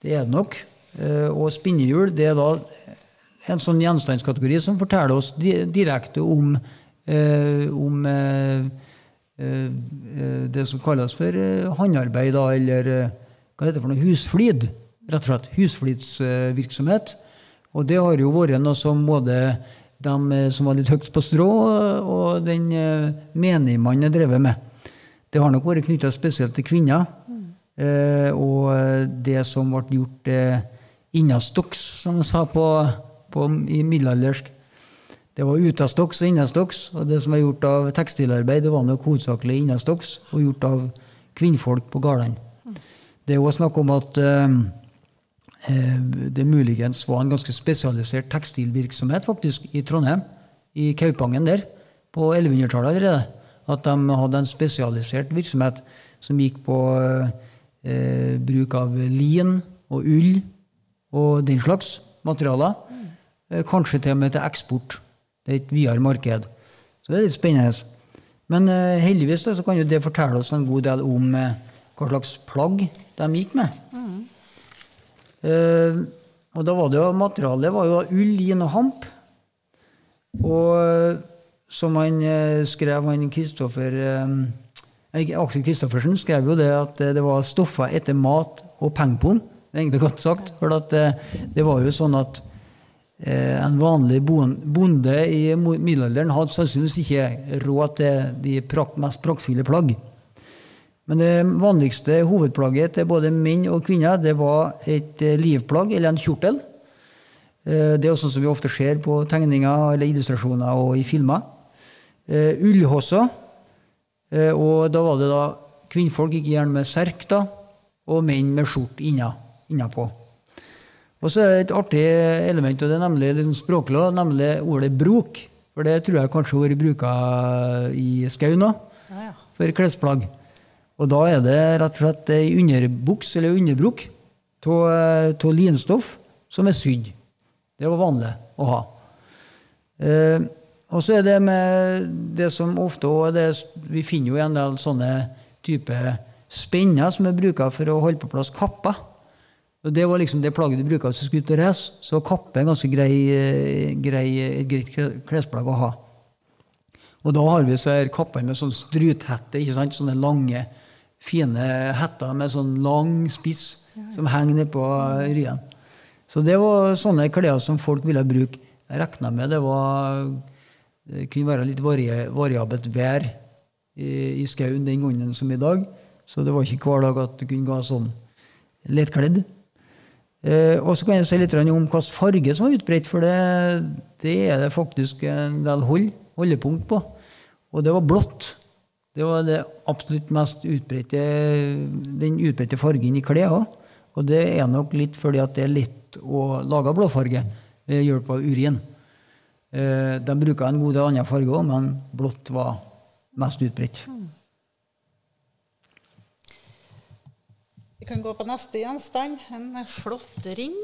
det er det nok. Uh, og spinnehjul det er da en sånn gjenstandskategori som forteller oss direkte om, uh, om uh, det som kalles for håndarbeid, da, eller hva heter det for noe? Husflid. Rett og slett. Husflidsvirksomhet. Og det har jo vært noe som både de eh, som var litt høyt på strå, og den uh, menigmannen jeg drevet med. Det har nok vært knytta spesielt til kvinner. Eh, og det som ble gjort eh, innastokks, som de sa på, på, i middelaldersk. Det var utastoks og innastoks. Og det som var gjort av tekstilarbeid, det var nok hovedsakelig innastoks, og gjort av kvinnfolk på gårdene. Det er også snakk om at eh, eh, det muligens var en ganske spesialisert tekstilvirksomhet faktisk i Trondheim, i Kaupangen der, på 1100-tallet allerede. At de hadde en spesialisert virksomhet som gikk på eh, bruk av lin og ull og den slags materialer. Mm. kanskje til og med til eksport. Det er et videre marked. Så det er litt spennende. Men eh, heldigvis da, så kan jo det fortelle oss en god del om eh, hva slags plagg de gikk med. Eh, og da var det jo materialet var jo ull, lin og hamp. Og eh, som han eh, skrev, han Kristoffer eh, Aksel Kristoffersen skrev jo det at eh, det var stoffer etter mat og pengepung. Det er egentlig godt sagt. For eh, det var jo sånn at eh, en vanlig bonde i middelalderen hadde sannsynligvis ikke råd til de mest praktfulle plagg. Men det vanligste hovedplagget til både menn og kvinner det var et eh, livplagg eller en kjortel. Eh, Det er også sånn som vi ofte ser på tegninger eller illustrasjoner og i filmer. Eh, Ullhåser. Og da var det da Kvinnfolk gikk gjerne med serk, da, og menn med skjort inna, innapå. Og så er det et artig element, og det er nemlig sånn språklig, nemlig ordet brok. For det tror jeg kanskje har vært bruka i skauen òg, for klesplagg. Og da er det rett og slett ei underbuks eller underbruk av linstoff som er sydd. Det var vanlig å ha. Eh, og så er det med det som ofte det, Vi finner jo en del sånne type spenner som er bruka for å holde på plass kapper. Og Det var liksom det plagget du bruka hvis du skulle ut og reise. Så kappe er ganske grei, eh, grei, et greit klesplagg å ha. Og da har vi så her kappene med sånn struthette, ikke sant? sånne lange, fine hetter med sånn lang spiss som henger nedpå ryen. Så det var sånne klær som folk ville bruke. Jeg regna med det var det kunne være litt variabelt vær i, i skauen den gangen som i dag. Så det var ikke hver dag at du kunne gå sånn lettkledd. Eh, og så kan jeg si litt om hvilken farge som var utbredt, for det, det er det faktisk en del hold, holdepunkt på. Og det var blått. Det var det absolutt mest utbredte, den utbredte fargen i klær òg. Og det er nok litt fordi at det er lett å lage blåfarge ved hjelp av urin. Eh, de bruker en god del andre farger òg, men blått var mest utbredt. Vi kan gå på neste gjenstand. En flott ring.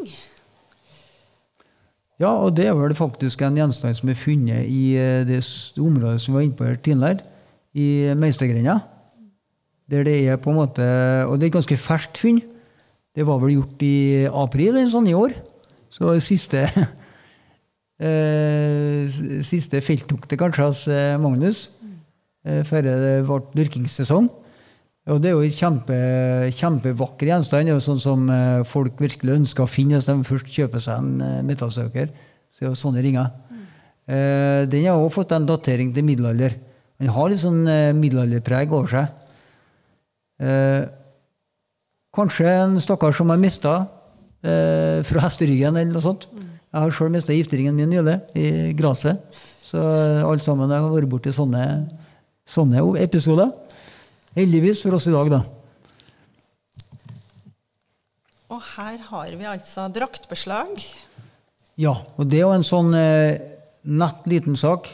Ja, og det er vel faktisk en gjenstand som er funnet i eh, det området som vi var inne på her tidligere, i Meistergrenda. Der det er på en måte Og det er et ganske ferskt funn. Det var vel gjort i april eller sånn i år. Så siste eh, Siste felttoktet kanskje hos eh, Magnus eh, før det ble dyrkingssesong. Og det er jo en kjempe, kjempevakker gjenstand. Det er jo sånn som folk virkelig ønsker å finne hvis de først kjøper seg en metallsøker. Så er jo sånne ringer. Eh, den har også fått en datering til middelalder. Den har litt sånn eh, middelalderpreg over seg. Eh, kanskje en stakkar som har mista eh, fra hesteryggen eller noe sånt. Jeg har sjøl mista gifteringen min nylig, i gresset. Så alle sammen har vært borti sånne, sånne episoder. Heldigvis for oss i dag, da. Og her har vi altså draktbeslag. Ja, og det er jo en sånn eh, nett liten sak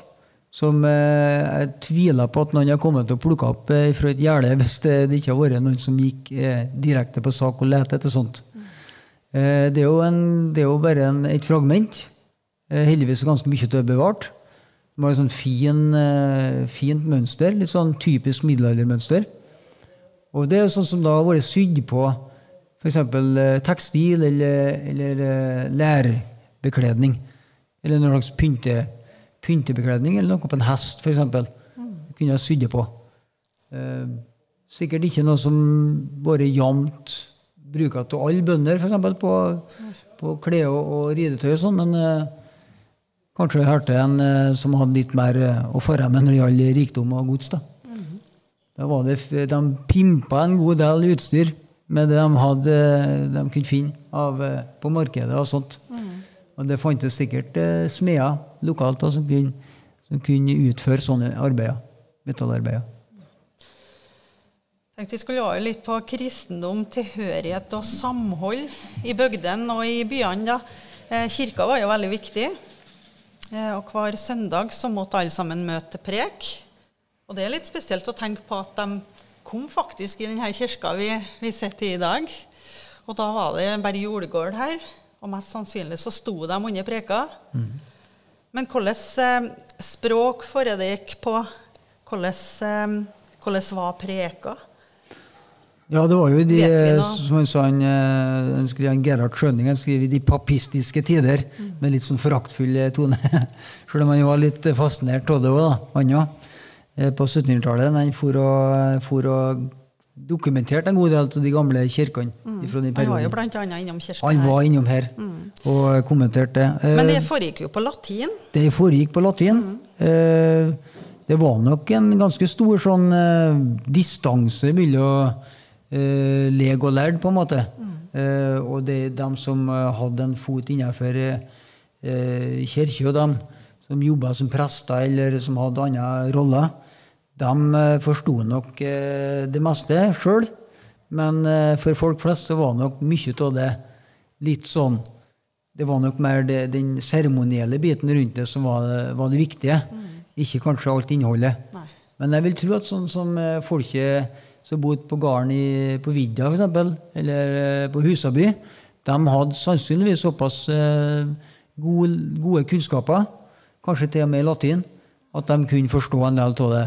som eh, jeg tviler på at noen har kommet til å plukke opp eh, fra et gjerde hvis det, det ikke har vært noen som gikk eh, direkte på sak og lette etter sånt. Eh, det, er jo en, det er jo bare en, et fragment. Heldigvis ganske mye til å bevart. Det var et sånn fin, fint mønster, litt sånn typisk middelaldermønster. Og det er jo sånn som da har vært sydd på f.eks. Tekstil eller, eller lærbekledning. Eller noen slags pynte, pyntebekledning, eller noe på en hest, f.eks. Mm. Kunne ha sydd det på. Eh, sikkert ikke noe som bare jevnt bruker til alle bønder, f.eks. På, på klær og, ridetøy og sånn, men eh, kanskje jeg hørte en eh, som hadde litt mer eh, å fare med når det gjaldt rikdom og gods. da. Da var det, de pimpa en god del utstyr med det de, hadde, de kunne finne av, eh, på markedet og sånt. Og det fantes sikkert eh, smeder lokalt som, kunne, som kunne utføre sånne arbeider. Metallarbeider. Tenkte vi skulle ha litt på kristendom, tilhørighet og samhold i bygdene og i byene. Eh, Kirka var jo veldig viktig. Eh, Og hver søndag så måtte alle sammen møte til prek. Og det er litt spesielt å tenke på at de kom faktisk i denne kirka vi, vi sitter i i dag. Og da var det bare jordgård her, og mest sannsynlig så sto de under preka. Men hvordan eh, språk foregikk på? Hvordan, eh, hvordan var preka? Ja, det var jo de, som han sa, han, eh, han skrev, Gerhard Schøning han skriver i de papistiske tider, med litt sånn foraktfull eh, tone. Selv om han var litt fascinert av det òg, han òg. På 1700-tallet. Han for og, for og dokumenterte en god del av de gamle kirkene. fra den Han var jo blant annet innom kirka Han var innom her og kommenterte det. Eh, Men det foregikk jo på latin. det foregikk på latin. Mm. det var nok en ganske stor sånn eh, distanse mellom eh, leg og lærd, på en måte. Eh, og det er dem som eh, hadde en fot innenfor eh, og dem som jobba som prester eller som hadde andre roller, de eh, forsto nok eh, det meste sjøl. Men eh, for folk flest så var nok mye av det litt sånn det var nok mer det, den seremonielle biten rundt det som var, var det viktige. Ikke kanskje alt innholdet. Nei. Men jeg vil tro at sånn som folket som bodde på gården i, på vidda, f.eks., eller på Husaby, de hadde sannsynligvis såpass gode, gode kunnskaper, kanskje til og med i latin, at de kunne forstå en del av det.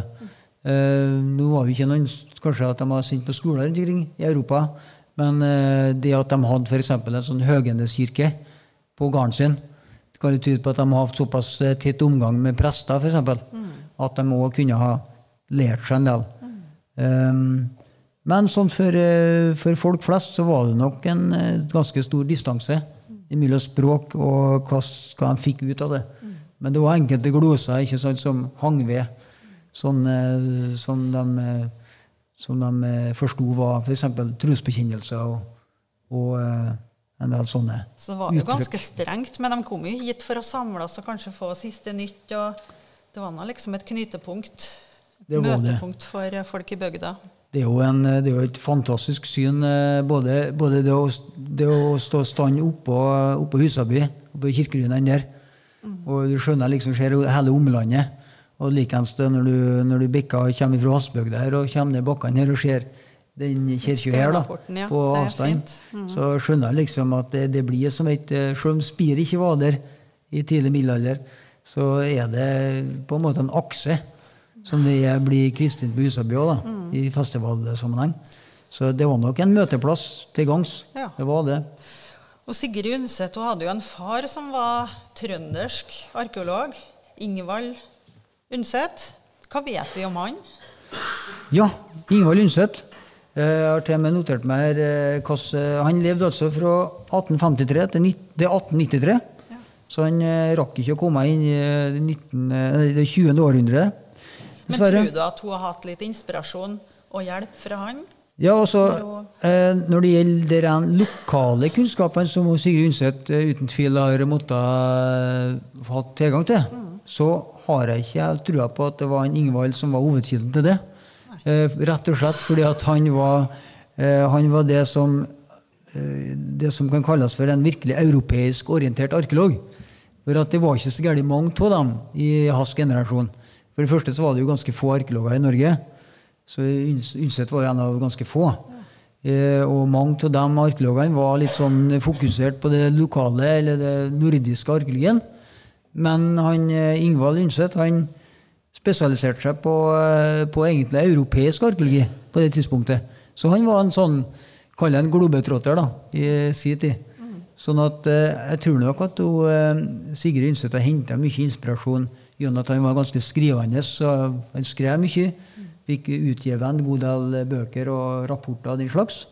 Eh, nå var det ikke noen kanskje at de var sendt på skoler rundt omkring i Europa, men eh, det at de hadde f.eks. en sånn høgendeskirke på gården sin, det kan jo tyde på at de har hatt såpass eh, tett omgang med prester, f.eks., at de òg kunne ha lært seg en del. Um, men sånn for, for folk flest så var det nok en ganske stor distanse mellom språk og hva, hva de fikk ut av det. Men det var enkelte gloser ikke sant, som hang ved, sånn, eh, som de, som de eh, forsto var f.eks. trosbekjennelser og, og eh, en del sånne Så det var jo uttrykk. ganske strengt, men de kom jo hit for å samles og kanskje få siste nytt. og Det var nå liksom et knytepunkt Det var det. Møtepunkt for folk i bygda. Det er en, det er jo et fantastisk syn. Både, både det, å, det å stå stand oppå, oppå Husaby, oppå kirkeruinene der, og du skjønner liksom ser hele omlandet. Og likeens når du, når du bikker og kommer fra Vassbygda der og kommer ned bakkene her og ser den kirka her da, ja. på avstand. Mm. så skjønner jeg liksom at det, det blir som et eh, Selv om spiret ikke var der i tidlig middelalder, så er det på en måte en akse som det blir kristent på Husaby òg, Mm. i festivalsammenheng. Så det var nok en møteplass til gangs. Ja. Det var det. Og Sigrid Undset hun hadde jo en far som var trøndersk arkeolog. Ingvald Undset. Hva vet vi om han? Ja, Ingvald Undset. Eh, Jeg har til og med notert meg her eh, hvordan Han levde altså fra 1853 til nitt- til 1893. Så han eh, rakk ikke å komme inn i det 19, eh, det 20. århundre. Men tror du at hun har hatt litt inspirasjon og hjelp fra han? Ja, altså, Når eh, Når det gjelder de lokale kunnskapene som Sigrid Undset eh, uten tvil har måttet eh, ha tilgang til, så har jeg ikke helt trua på at det var en Ingvald som var hovedkilden til det. Eh, rett og slett fordi at han var, eh, han var det som eh, det som kan kalles for en virkelig europeisk orientert arkeolog. For at Det var ikke så gærent mange av dem i hans generasjon. For det første så var det jo ganske få arkeologer i Norge. Så Undset var jo en av ganske få. Eh, og mange av de arkeologene var litt sånn fokusert på det lokale eller det nordiske arkeologien. Men han, eh, Ingvald Undset han spesialiserte seg på, eh, på egentlig europeisk arkeologi på det tidspunktet. Så han var en sånn, kall det en globetrotter da, i sin tid. Sånn at eh, jeg tror nok at hun, Sigrid Undset har henta mye inspirasjon gjennom at han var ganske skrivende. Så han skrev mye. Fikk utgitt en god del bøker og rapporter og den slags.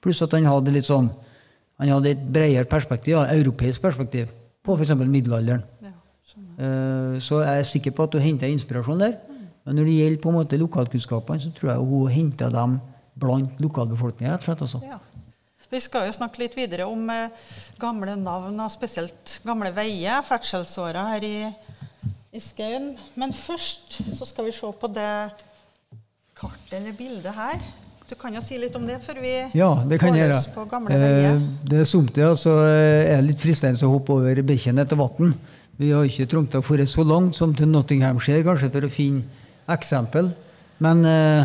Pluss at han hadde litt sånn han hadde et bredere perspektiv, ja, europeisk perspektiv, på f.eks. middelalderen. Ja, Så jeg er sikker på at hun henter inspirasjon der. Men når det gjelder på en måte lokalkunnskapene, så tror jeg hun henter dem blant lokalbefolkninga. rett og slett. Altså. Ja. Vi skal jo snakke litt videre om eh, gamle navn, og spesielt gamle veier, ferdselsåra her i, i Skaun. Men først så skal vi se på det kartet eller bildet her. Du kan jo si litt om det før vi Ja, det kan får oss på gamle veier. Eh, det er somtida så eh, er det litt fristende å hoppe over bekken etter vann. Vi har ikke trengt å dra så langt som til Nottinghamshire kanskje for å finne eksempel. Men eh,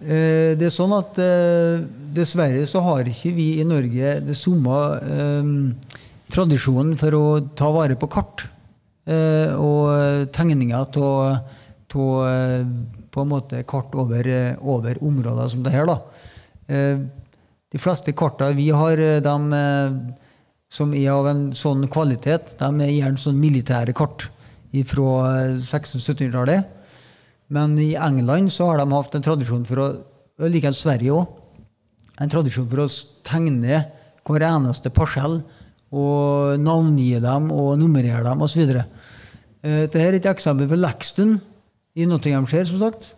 eh, det er sånn at eh, dessverre så har ikke vi i Norge det samme eh, tradisjonen for å ta vare på kart eh, og tegninger av på en måte kart over, eh, over områder som det her. da. Eh, de fleste kartene vi har, eh, de, eh, som er av en sånn kvalitet, de er gjerne sånn militære kart fra 1600-1700-tallet. Men i England så har de hatt en tradisjon for å og Likeens Sverige òg. En tradisjon for å tegne hver eneste parsell og navngi dem og nummerere dem osv. Dette er et eksempel fra Lexton i Nottinghamshire, som sagt.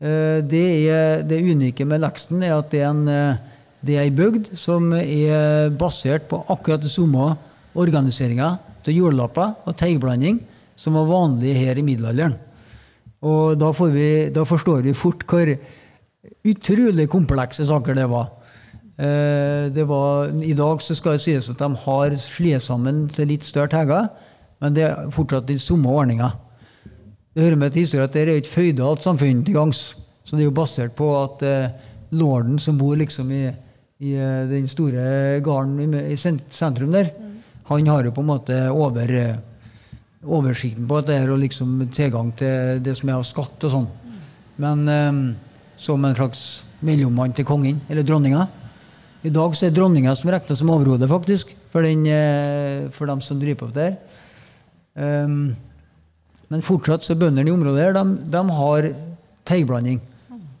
Eh, Det, er, det unike med Lexton er at det er en eh, det er ei bygd som er basert på akkurat det samme organiseringa til jordlapper og teigblanding som var vanlig her i middelalderen. Og da, vi, da forstår vi fort hvor utrolig komplekse saker det var. Eh, det var. I dag så skal det sies at de har slått sammen til litt større teiger, men det er fortsatt i samme ordninga. Det hører med til historien at det er et føydalt samfunn til gangs. Så det er jo basert på at eh, lorden som bor liksom i, i eh, den store gården i, sentrum der, han har jo på en måte over, eh, oversikten på dette og liksom tilgang til det som er av skatt og sånn. Men um, som en slags mellommann til kongen, eller dronninga. I dag så er dronninga som regnes som overhode, faktisk, for, den, for dem som driver på det her. Um, men fortsatt så bøndene i området her, de, de har teigblanding.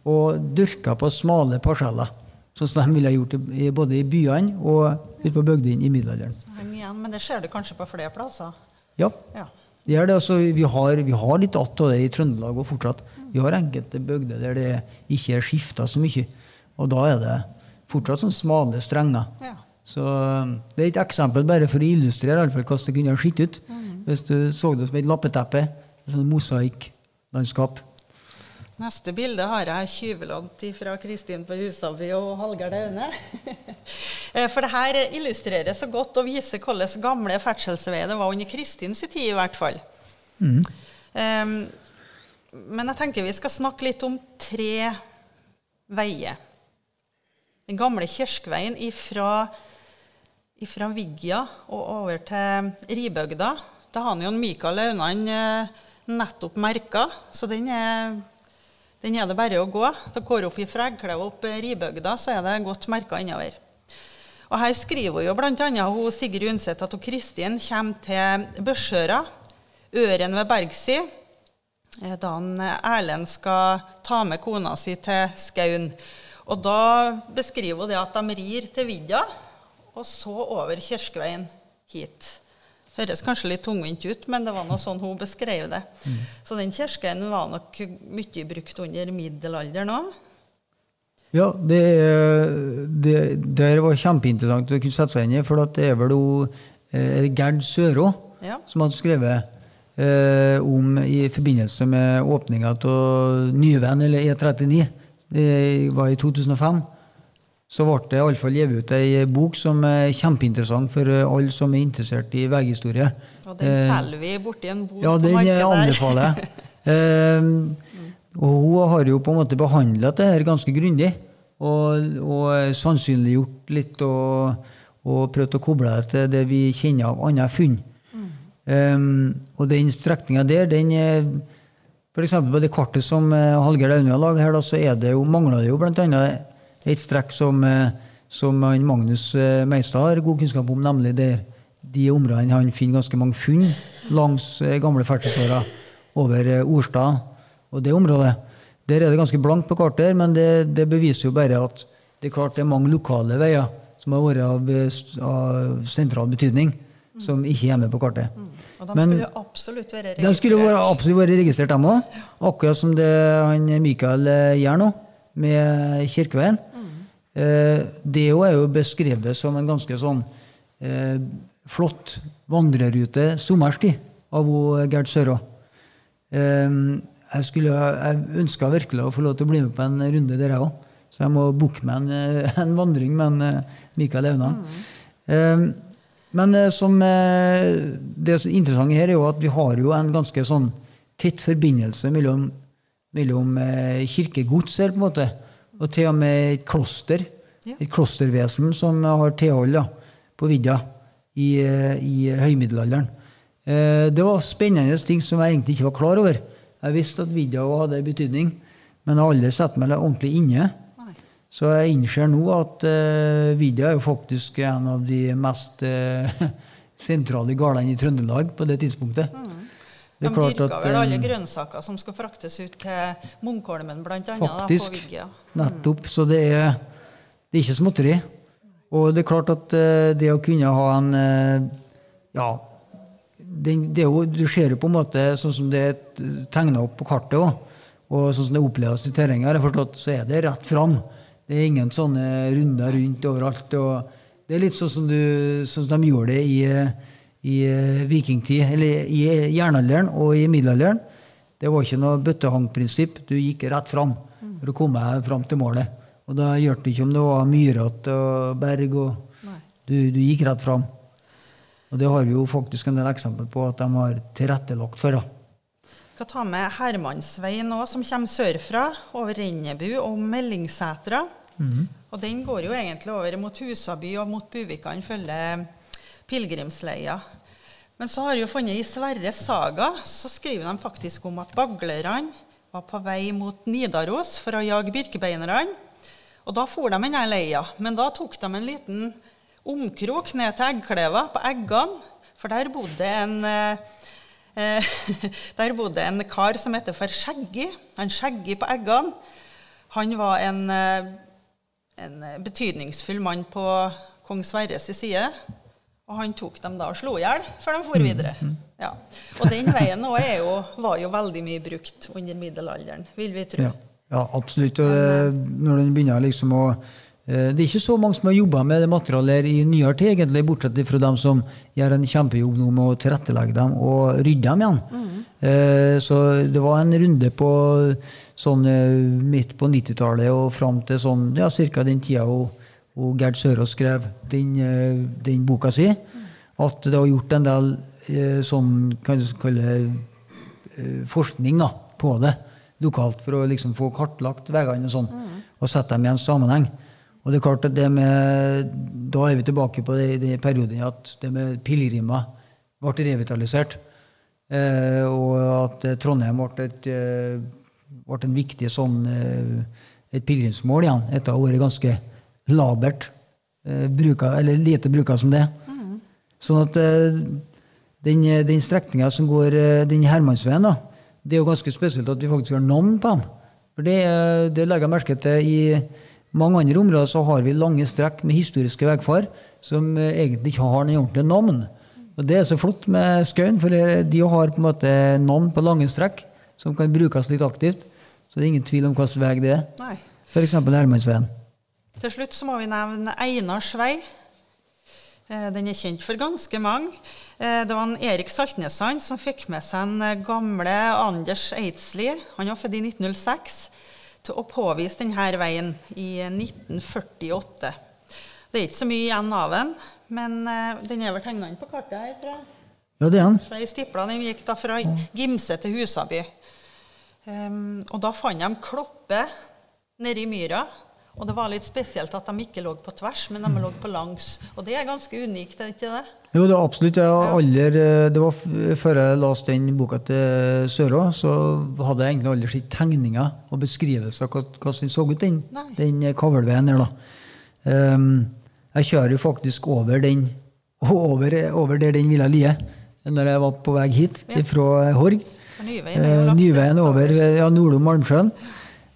Og dyrker på smale parseller. Sånn som de ville gjort både i byene og ute på bygdene i middelalderen. Igjen, men det ser du kanskje på flere plasser. Ja, Ja. det er det. Altså, vi, har, vi har litt att av det i Trøndelag og fortsatt. Vi har enkelte bygder der det ikke er skifta så mye. Og da er det fortsatt sånn smale strenger. Ja. Så um, Det er et eksempel bare for å illustrere i alle hvordan det kunne ha sett ut. Hvis du så det som et lappeteppe. Et sånn mosaikklandskap. Neste bilde har jeg tjuvlånt fra Kristin på Husaby og Hallgeir Aune. Eh, for det her illustrerer så godt og viser hvordan gamle ferdselsveier det var under Kristins tid, i hvert fall. Mm. Um, men jeg tenker vi skal snakke litt om tre veier. Den gamle Kjerskveien ifra, ifra Vigja og over til Ribøgda. Da har han jo Mikael Aunan eh, nettopp merka, så den er den er det bare å gå. Da går opp i Fregklev opp Ribøgda, så er det godt merka innover. Og Her skriver jo bl.a. Sigrid Undset at Kristin kommer til Børsøra, Øren ved Bergsi, eh, da Erlend skal ta med kona si til Skaun. Og Da beskriver hun det at de rir til vidda, og så over Kirkeveien hit. Høres kanskje litt tungvint ut, men det var noe sånn hun beskrev det. Mm. Så den kirken var nok mye brukt under middelalderen òg. Ja, det, det, det, var kjempeinteressant å kunne sette seg inn i. For det er vel hun Gerd Sørå ja. som hadde skrevet eh, om i forbindelse med åpninga av Nyvenn, eller E39. Det var i 2005 så ble det iallfall gitt ut ei bok som er kjempeinteressant for alle som er interessert i veihistorie. Og den eh, selger vi borti en bod ja, på markedet der. Ja, den anbefaler jeg. eh, og hun har jo på en måte behandla det her ganske grundig. Og, og sannsynliggjort litt og, og, prøvd å koble det til det vi kjenner av andre funn. Mm. Um, og den strekninga der, den er F.eks. på det kartet som uh, Hallgeir Aune har laget her, da, så er det jo, mangler det jo annet et strekk som, eh, som Magnus eh, Meistad har god kunnskap om, nemlig der de områdene han finner ganske mange funn langs eh, gamle ferdselsårer over Orstad og det området. Der er det ganske blankt på kartet, men det, det, beviser jo bare at det er klart det er mange lokale veier som har vært av, av sentral betydning, som ikke er med på kartet. Mm. Og de men, skulle absolutt være registrert? De skulle være, absolutt være registrert, dem òg. Akkurat som det han Mikael gjør nå, med Kirkeveien. Eh, det er jo beskrevet som en ganske sånn eh, flott vandrerute sommerstid av Gerd Sørå. Eh, jeg, skulle, jeg ønska virkelig å få lov til å bli med på en runde der, jeg òg. Så jeg må booke meg en, en, vandring med en, Mikael Auna. Mm. Men som, det interessante her er jo at vi har jo en ganske sånn tett forbindelse mellom, mellom kirkegods her, på en måte, og til og med et kloster. Ja. Et klostervesen som har tilhold da, på vidda i, i høymiddelalderen. Eh, det var spennende ting som jeg egentlig ikke var klar over. Jeg visste at vidda hadde betydning, men jeg har aldri sett meg ordentlig inne. Nei. Så jeg innser nå at uh, vidda er jo faktisk en av de mest uh, sentrale gårdene i Trøndelag på det tidspunktet. Mm. De dyrka vel alle grønnsaker som skal fraktes ut til Munkholmen, bl.a. Faktisk. Da, nettopp. Så det er, det er ikke småtteri. Og det er klart at uh, det å kunne ha en uh, Ja, det, det jo, du ser jo på en måte sånn som det er tegna opp på kartet òg, og sånn som det oppleves i terrenget, har jeg forstått, så er det rett fram. Det er ingen sånne runder rundt overalt. og Det er litt sånn som, du, sånn som de gjorde det i i eh, vikingtid, eller i jernalderen og i middelalderen. Det var ikke noe bøttehangprinsipp. Du gikk rett fram for å komme fram til målet. Og da hjalp det ikke om det var myrete og berg. og du, du, gikk rett fram. Og det har vi jo faktisk en del eksempel på at de har tilrettelagt for. Vi skal ta med Hermansveien òg, som kommer sørfra, over Rennebu og Meldingsetra. Mm. Og den går jo egentlig over mot Husaby og mot Buvikan, følger pilegrimsleia. Men så har jeg jo funnet i Sverres saga så skriver de faktisk om at baglerne var på vei mot Nidaros for å jage birkebeinerne. Og da for de denne leia. Men da tok de en liten omkrok ned til Eggkleva, på Eggene. For der bodde en eh, eh der bodde en kar som heter for Skjeggi. Han Skjeggi på Eggene. Han var en, eh, en betydningsfull mann på kong Sverres side. Og han tok dem da og slo i hjel før de for videre. Mm, mm. Ja. Og den veien jo, var jo veldig mye brukt under middelalderen, vil vi tro. Ja, ja absolutt. Og det, når den begynner liksom å Eh, Det er ikke så mange som har jobba med det materialet i nyere tid, egentlig, bortsett fra dem som gjør en kjempejobb nå med å tilrettelegge dem og rydde dem igjen. Mm. Så det var en runde på sånn eh, midt på 90-tallet og fram til sånn, ja, ca. den tida hun, hun Gerd Sørås skrev den, eh, den boka si, at det har gjort en del eh, sånn, kan du kalle eh, forskning da, på det lokalt for å liksom få kartlagt veiene og sånn, og sette dem i en sammenheng. Og det er klart at det med, Da er vi tilbake på det, det perioden at det med pilegrimer ble revitalisert. Eh, og at Trondheim ble, et, ble en viktig sånn, et pilegrimsmål igjen, etter å ha vært ganske labert eh, bruka, eller lite bruka som det. Sånn at eh, den, den strekninga som går eh, den Hermansveien, da, det er jo ganske spesielt at vi faktisk har navn på den. For det, det legger jeg merke til i mange andre områder så har vi lange strekk med historiske veifar som egentlig ikke har noe ordentlig navn. Og Det er så flott med Skaun, for de har på en måte navn på lange strekk som kan brukes litt aktivt. Så det er ingen tvil om hvilken vei det er. F.eks. Hermansveien. Til slutt så må vi nevne Einars vei. Eh, Den er kjent for ganske mange. Eh, Det var en Erik Saltnesand som fikk med seg en eh, gamle Anders Eidsli, han var født i 1906, til å påvise denne veien i 1948. Det er ikke så mye igjen av den, men den er vel tegna inn på kartet her, tror jeg. Ja, det er han. Så ei stipla den gikk da fra Gimse til Husaby. Um, og da fant de kloppe nedi myra. Og det var litt spesielt at de ikke lå på tvers, men de lå på langs. Og det er ganske unikt, er det ikke det? Jo, det er absolutt. Aldri, det var Før jeg leste den boka til Sørå, så hadde jeg egentlig aldri sett tegninger og beskrivelser av hvordan den så ut, den, den kavlveien der. da. Um, jeg kjører jo faktisk over den, over, over der den ville lie, når jeg var på vei hit Ja. fra Horg. Nyveien Eh, Nyveien over ja, Nordom Malmsjøen.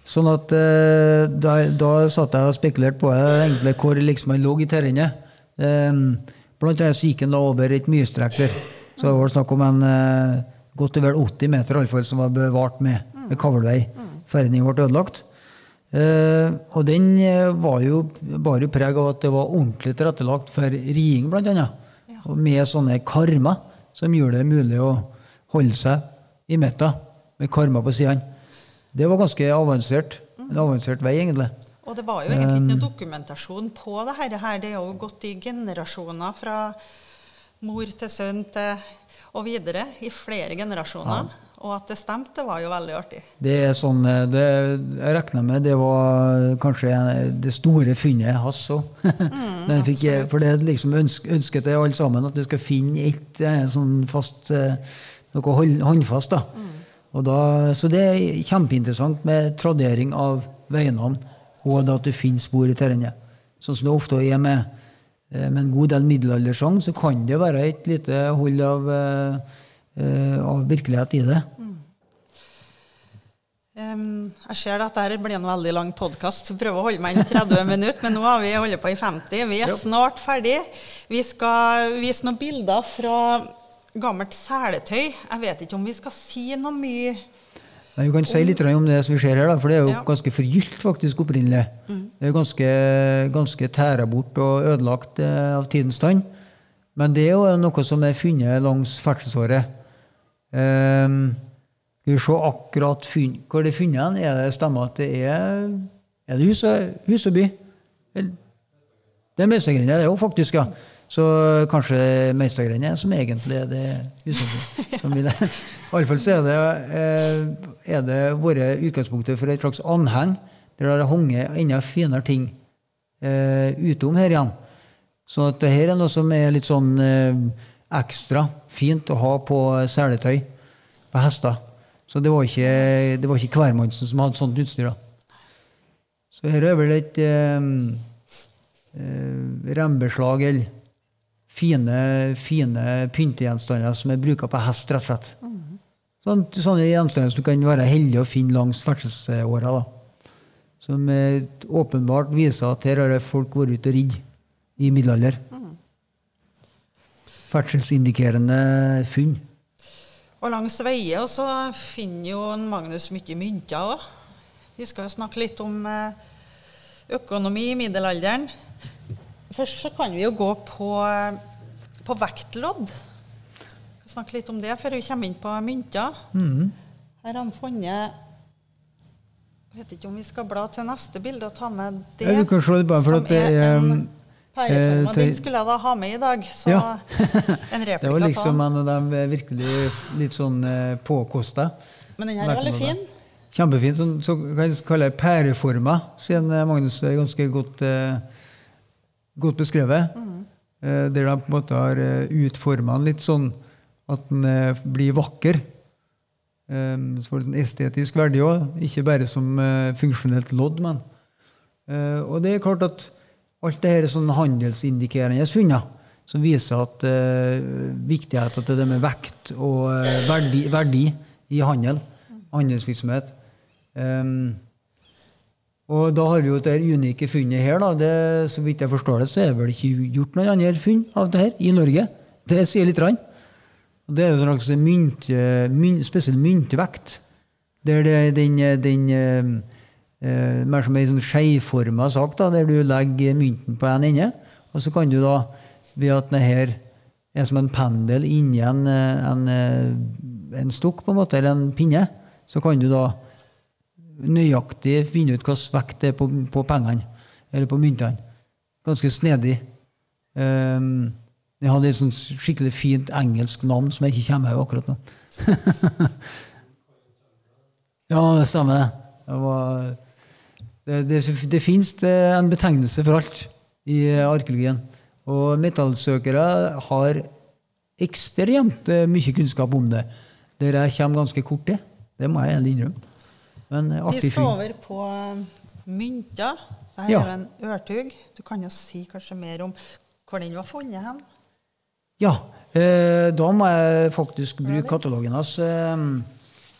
Sånn at eh, da, da satt jeg og spekulerte på eh, egentlig hvor liksom han lå i terrenget. Um, blant annet så gikk han da over et myrstrekk der. Så det var snakk om en eh, godt og vel 80 meter fall, som var bevart med, med kavlvei før den ble ødelagt. Eh, og den eh, var jo bare preg av at det var ordentlig tilrettelagt for riing, blant annet. Og med sånne karmer som gjorde det mulig å holde seg i midten med karmer på sidene. Det var ganske avansert. En avansert vei, egentlig. Og det var jo egentlig ikke Um, noe dokumentasjon på det her. Det er jo gått i generasjoner fra mor til sønn til og videre i flere generasjoner. Og at det stemte, var jo veldig artig. Det er sånn, eh, det, Jeg regner med det var kanskje det store funnet hans òg. for det liksom ønsk, ønsket til alle sammen at du skal finne ett eh, sånn fast eh, Noe håndfast. da. Og da, så det er kjempeinteressant med tradering av veinavn, og at du finner spor i terrenget. Sånn som det ofte er med, eh, med en god del middelaldersang, så kan det være et lite hold av, eh, eh, av virkelighet i det. Um, jeg ser at dette blir en veldig lang podkast. Prøver å holde meg inn 30 minutter, men nå har vi holdt på i 50. Vi er snart ferdig. Vi skal vise noen bilder fra gammelt seletøy. Jeg vet ikke om vi skal si noe mye Nei, Vi kan si litt om det som vi ser her, da, for det er jo Ja. ganske forgylt faktisk opprinnelig. Det er jo ganske, ganske tæra bort og ødelagt eh, av tidens tann. Men det er jo noe som er funnet langs ferdselsåret. Um, skal vi se akkurat funn, hvor det er funnet? Er det stemmer at det er Er det Huseby? Eller- Det er Meistadgrendet, det jo faktisk, ja. Så kanskje Meistadgrendet som egentlig er det Husøby. som vil- I alle fall så er det, eh, er det vært utgangspunktet for et slags anheng, der det har hengt enda finere ting eh, utom her igjen. Så at det her er noe som er litt sånn eh, ekstra fint å ha på seletøy på hester. Så det var ikke, det ikke hvermannsen som hadde sånt utstyr. da. Så her er vel et eh, eh, rembeslag eller fine, fine pyntegjenstander som er bruka på hest, rett og slett. Sånn, sånne gjenstander som du kan være heldig å finne langs ferdselsåra. Som eh, åpenbart viser at her har folk vært ute og ridd i middelalder. Ferdselsindikerende funn. Og langs veier så finner jo Magnus mye mynter òg. Vi skal snakke litt om eh, økonomi i middelalderen. Først så kan vi jo gå på, på vektlodd. Snakke litt om det før vi kommer inn på mynter. Mhm. Her har han funnet Jeg vet ikke om vi skal bla til neste bilde og ta med det. Ja, du kan se det bare for at det er en um, pæreform, og eh, Den skulle jeg da ha med i dag. Så Ja. en Det var liksom en av dem virkelig litt sånn eh, påkosta. Men den her er veldig fin. Kjempefin. Sånn, så kan jeg kalle det pæreforma, siden eh, Magnus er ganske godt, eh, godt beskrevet. Eh, der de på en måte har uh, utforma den litt sånn at den eh, blir vakker. Um, så får den estetisk verdi òg, ikke bare som eh, funksjonelt lodd. Men. Eh, og det er klart at alt det her er sånn handelsindikerende funner som viser at viktigheten til det med vekt og eh, verdi, verdi i handel, handelsvirksomhet. Um, og da har vi jo det unike funnet her. da, det, Så vidt jeg forstår det, så er det vel ikke gjort noen andre funn av det her i Norge. Det sier litt. Rann. Det er jo en slags mynt, mynt, spesiell myntvekt. Der det er den, den eh, eh, mer som en sånn skeiforma sak, da, der du legger mynten på en ende. Og så kan du da, ved at det her er som en pendel inni en, eh, en, eh, en stokk, på en måte, eller en pinne, så kan du da nøyaktig finne ut hvilken vekt det er på, på pengene, eller på myntene. Ganske snedig. Um, jeg hadde et sånt skikkelig fint engelsk navn som jeg ikke kommer over akkurat nå. ja, det stemmer. Det, var, det, det, det fins en betegnelse for alt i arkeologien. Og metallsøkere har ekstremt mye kunnskap om det. Der jeg kommer ganske kort til. Det må jeg ærlig innrømme. Men eh, Vi skal over på eh, mynter. Dette Ja. er en ørtug. Du kan jo si kanskje mer om hvor den var funnet hen. Ja, eh, da må jeg faktisk bruke katalogen hans eh,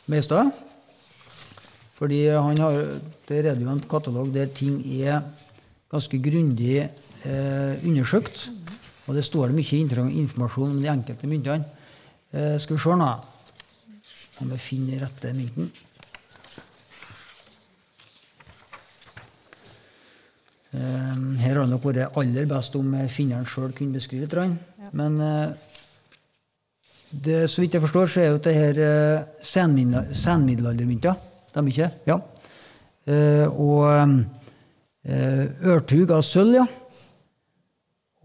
med. Fordi han har, det er jo en katalog der ting er ganske grundig eh, undersøkt. Og det står det mye informasjon om de enkelte myntene. Eh, skal vi se nå om jeg finner rette mynten. Her har det nok vært aller best om eh, finneren sjøl kunne beskrive litt. Men eh, det, så vidt jeg forstår, så er jo det her eh, senmiddelaldermynter. Stemmer ikke? Ja. Eh, og eh, ørtug av sølv, ja.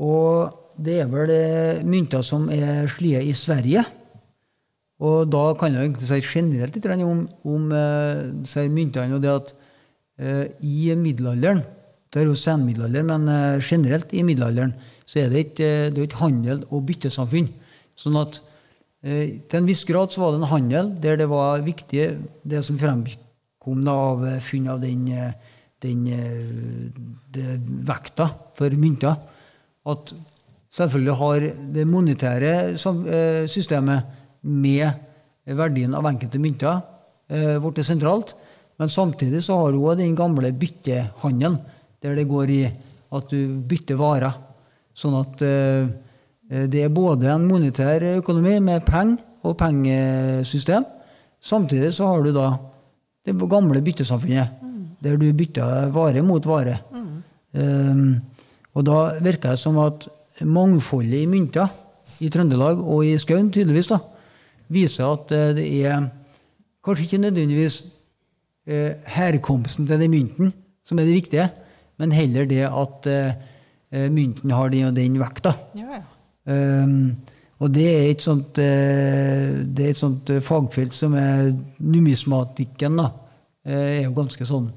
Og det er vel eh, mynter som er sliet i Sverige. Og da kan jeg egentlig si generelt litt om, om eh, myntene og det at eh, i middelalderen Det er jo senmiddelalder, men eh, generelt i middelalderen så er det et, eh, det er ikke handel- og byttesamfunn. Sånn at eh, til en viss grad så var det en handel der det var viktig, det som fremkom av funn av den, den eh, vekta for mynter, at selvfølgelig har det monetære systemet med verdien av enkelte mynter blitt sentralt. Men samtidig så har også den gamle byttehandelen, der det går i at du bytter varer. Sånn at eh, eh, det er både en monetær økonomi med penger og pengesystem. Samtidig så har du da det gamle byttesamfunnet, der du bytter vare mot vare. Um, og da virker det som at mangfoldet i mynter i Trøndelag og i Skaun tydeligvis da, viser at eh, det er kanskje ikke nødvendigvis eh, herkomsten til den mynten som er det viktige, men heller det at eh, mynten har den og den vekta. Ja, ja. Um, og det er et sånt, uh, det er et sånt fagfelt som er numismatikken. da, er jo ganske sånn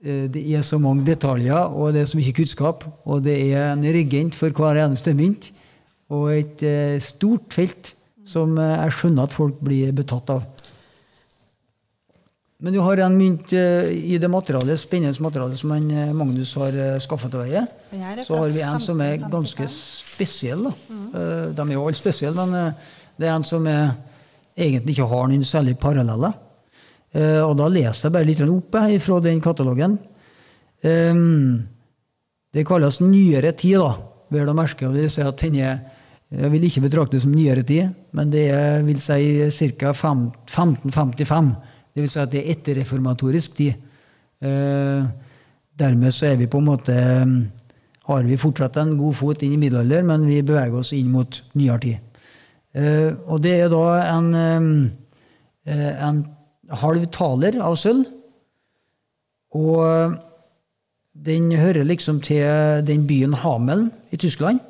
Det er så mange detaljer, og det er så mye kunnskap. Og det er en regent for hver eneste mynt. Og et stort felt som jeg skjønner at folk blir betatt av. Men du har en mynt eh, i det materialet, spennende materialet som eh, Magnus har skaffet skaffa til veie. Så har vi en som er ganske spesiell. Eh, de er jo alle spesielle, men eh, det er en som er, egentlig ikke har noen særlig paralleller. Eh, og da leser jeg bare litt opp eh, fra den katalogen. Um, det kalles nyere tid, da. Vel å merke. og Det vil si at den er jeg vil ikke betrakte det som nyere tid, men det er vil si ca. 1555. Det vil si at det er etterreformatorisk tid. Eh, dermed så er vi på en måte har vi fortsatt en god fot inn i middelalder, men vi beveger oss inn mot nyere tid. Eh, og det er da en, eh, en halv taler av sølv. Og den hører liksom til den byen Hameln i Tyskland.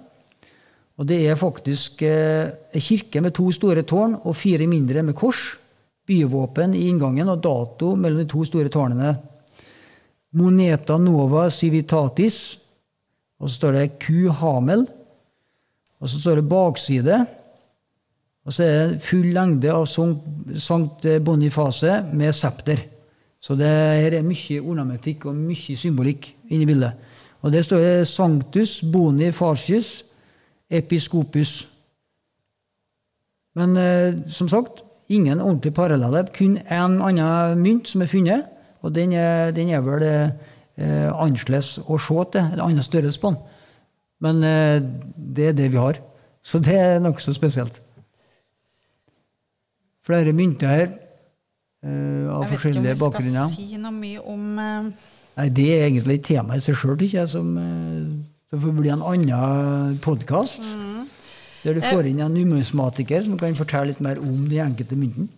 Og det er faktisk eh, ei kirke med to store tårn og fire mindre med kors. Byvåpen i inngangen og dato mellom de to store tårnene. Moneta nova civitatis. Og så står det Q Hamel. Og så står det bakside. Og så er det full lengde av Sankt Boniface med septer. Så det her er mye ornamentikk og mye symbolikk inni bildet. Og der står det Sanctus Bonifacius episcopus. Men eh, som sagt, ingen ordentlig parallelle. Kun én annen mynt som er funnet, og den er, den er vel eh, annerledes å se til, eller annen størrelse på den. Men eh, det er det vi har. Så det er nokså spesielt. Flere mynter her eh, av forskjellige bakgrunner. Jeg vet ikke om vi skal si noe mye om eh, Nei, Det er egentlig et tema i seg sjøl, ikke jeg, som eh, det får bli en annen podkast. Mm. Der du får inn en numismatiker som kan fortelle litt mer om de enkelte myntene.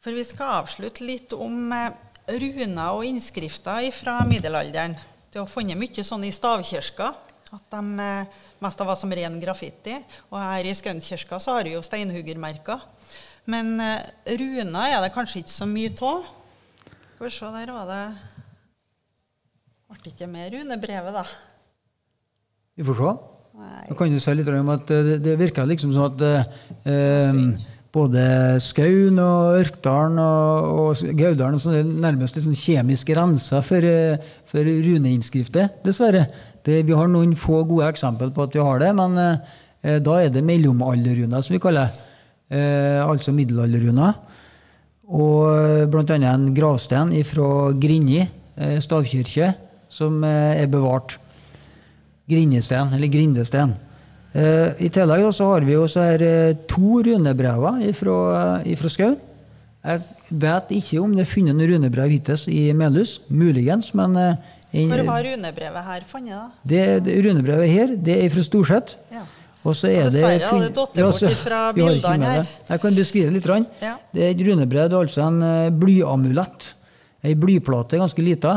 For vi skal avslutte litt om eh, runer og innskrifter fra middelalderen. Du har funnet mye sånn i stavkirka. At de mest mest var som ren graffiti. Og her i Skønnkirka så har vi jo steinhuggermerker. Men eh, runer er det kanskje ikke så mye av. Skal vi se, der var det Ble ikke med runebrevet, da. Vi får se. Nei. Da kan du si litt om at eh, det, det virker liksom sånn at eh, både Skaun og Ørkdalen og, og Gaudalen og sånn nærmest liksom kjemisk rensa for, eh, for runeinnskrifter, dessverre. Det, vi har noen få gode eksempler på at vi har det, men eh, da er det mellomalderruner, som vi kaller det. Eh, altså middelalderruner. Og bl.a. blant annet en gravstein fra Grinji eh, stavkirke, som eh, er bevart. Grindesten, eller Grindesten. Eh, I tillegg da, så har vi også her eh, to runebrever fra Skau. Jeg vet ikke om det er funnet noen runebrev hittil i Melhus. Muligens, men eh, en- Hvor var runebrevet her funnet, da? det, det runebrevet her det er fra Storset. Ja. Og så er det dessverre har det datt Ja, bort fra bildene her. det. Jeg kan beskrive litt. Ja. Det er et runebrev, det er altså en eh, blyamulett. Ei blyplate, ganske lita,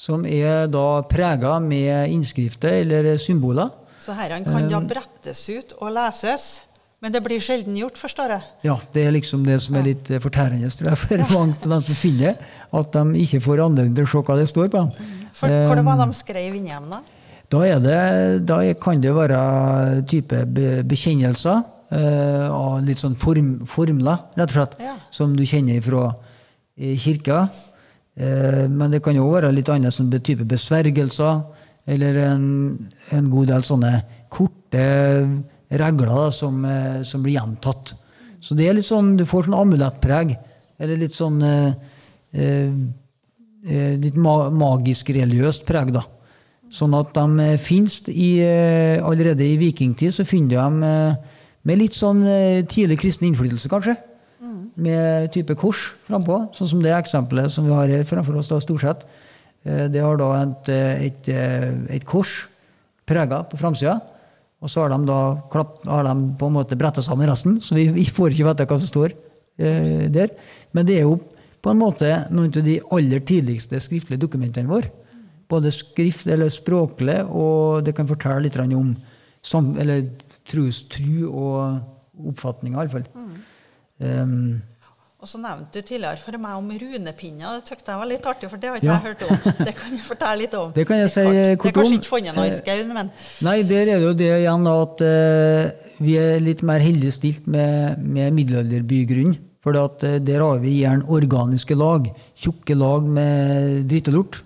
som er da prega med innskrifter eller symboler. Så herren kan Eh. da brettes ut og leses. Men det blir sjelden gjort, forstår jeg. Ja, Det er liksom det som er litt eh, fortærende tror jeg, for mange av dem som finner det. At de ikke får anledning til å se hva det står på. For Hvor det var Eh, de skrev inni dem, da? Da, er det, da kan det være type bekjennelser eh, av litt sånn form, formler, rett og slett, Ja. som du kjenner fra eh, kirka. Eh, men det kan jo være litt annet som type besvergelser, eller en, en god del sånne korte regler som, eh, som blir gjentatt. Så det er litt sånn, du får sånn amulettpreg, eller litt sånn eh, eh, litt magisk religiøst preg, da. Sånn at de eh, allerede i vikingtid, så finner de med litt sånn tidlig kristen innflytelse, kanskje. Med type kors frampå, sånn som det eksempelet som vi har her framfor oss, da, stort sett. Eh, Det har da et, eh, et, eh, et kors prega på framsida. Og så har de da klapp, har de på en måte bretta sammen resten, så vi, vi får ikke vite hva som står eh, der. Men det er jo på en måte noen av de aller tidligste skriftlige dokumentene våre. Både skrift eller språklig, og det kan fortelle litt om som, eller trostru og oppfatninger, iallfall. Um, Og så nevnte du tidligere for meg om runepinner. Det syntes jeg var litt artig, for det har ikke Ja. jeg hørt om. Det kan du fortelle litt om. Det kan jeg si, kort. om Det er kanskje ikke funnet noe i skauen, men Nei, der er det jo det igjen da, at uh, vi er litt mer heldig stilt med, med middelalderbygrunn. For at, uh, der har vi gjerne organiske lag. Tjukke lag med drittelort.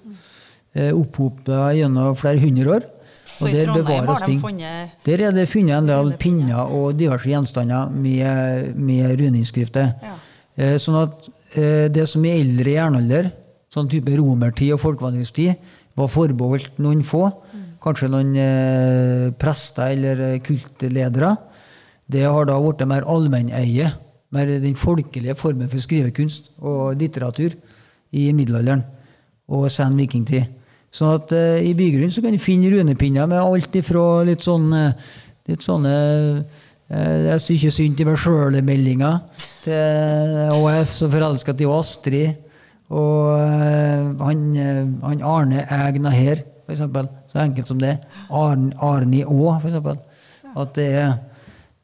Uh, Opphopa gjennom flere hundre år. Så i Trondheim har de funnet Der er det funnet en del pinner og diverse gjenstander med, med runeinnskrifter. Ja. Eh, sånn at eh, det som i eldre jernalder, sånn type romertid og folkevandringstid, var forbeholdt noen få, kanskje noen eh, prester eller eh, kultledere, det har da blitt mer allmenneie. Mer den folkelige formen for skrivekunst og litteratur i middelalderen og sen vikingtid. Sånn at uh, i bygrunnen så kan du finne runepinner med alt ifra litt sånn eh, litt sånne Jeg syns ikke synd til meg sjøl-meldinger til AUF, som forelska til Astrid. Og eh, han, han Arne Egna her, eksempel. Så enkelt som det. Arn, Arni for eksempel. At det er,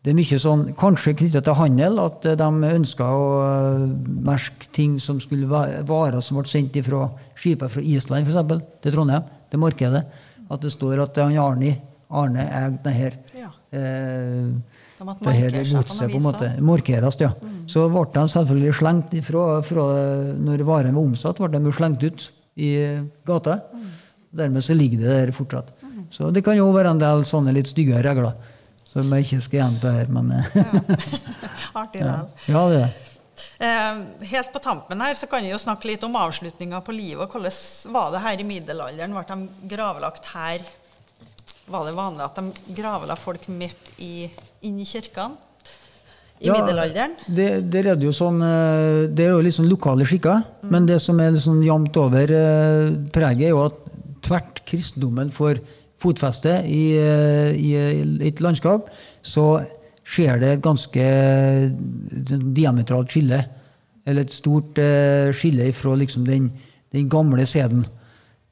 det er mye sånn, kanskje knytta til handel, at eh, de ønska å eh, merke ting som skulle være varer som ble sendt fra skipet fra Island, for eksempel, til Trondheim, til markedet. At det står at er han Arne, Arne eide det her. Ja. Eh, De det her godset, på en måte. Markeres, ja. Så ble de selvfølgelig slengt ifra, fra, når varen var omsatt, ble de slengt ut i gata. Dermed så ligger det der fortsatt. Så det kan jo være en del sånne litt stygge regler, som jeg ikke skal gjenta her, men Ja, Artig vel. ja, det er det. Eh, helt på tampen her så kan vi jo snakke litt om avslutninga på livet. og Hvordan var det her i middelalderen? Ble de gravlagt her? Var det vanlig at de gravla folk midt i, inn i kirkene? I Ja, middelalderen? Det, der er det jo sånn eh, Det er jo litt sånn lokale skikker. Men det som er sånn jevnt over eh, preget, er jo at tvert kristendommen får fotfeste i, eh, i, i et landskap, så skjer det et ganske eh, diametralt skille. Eller et stort eh, skille fra liksom den, den gamle seden.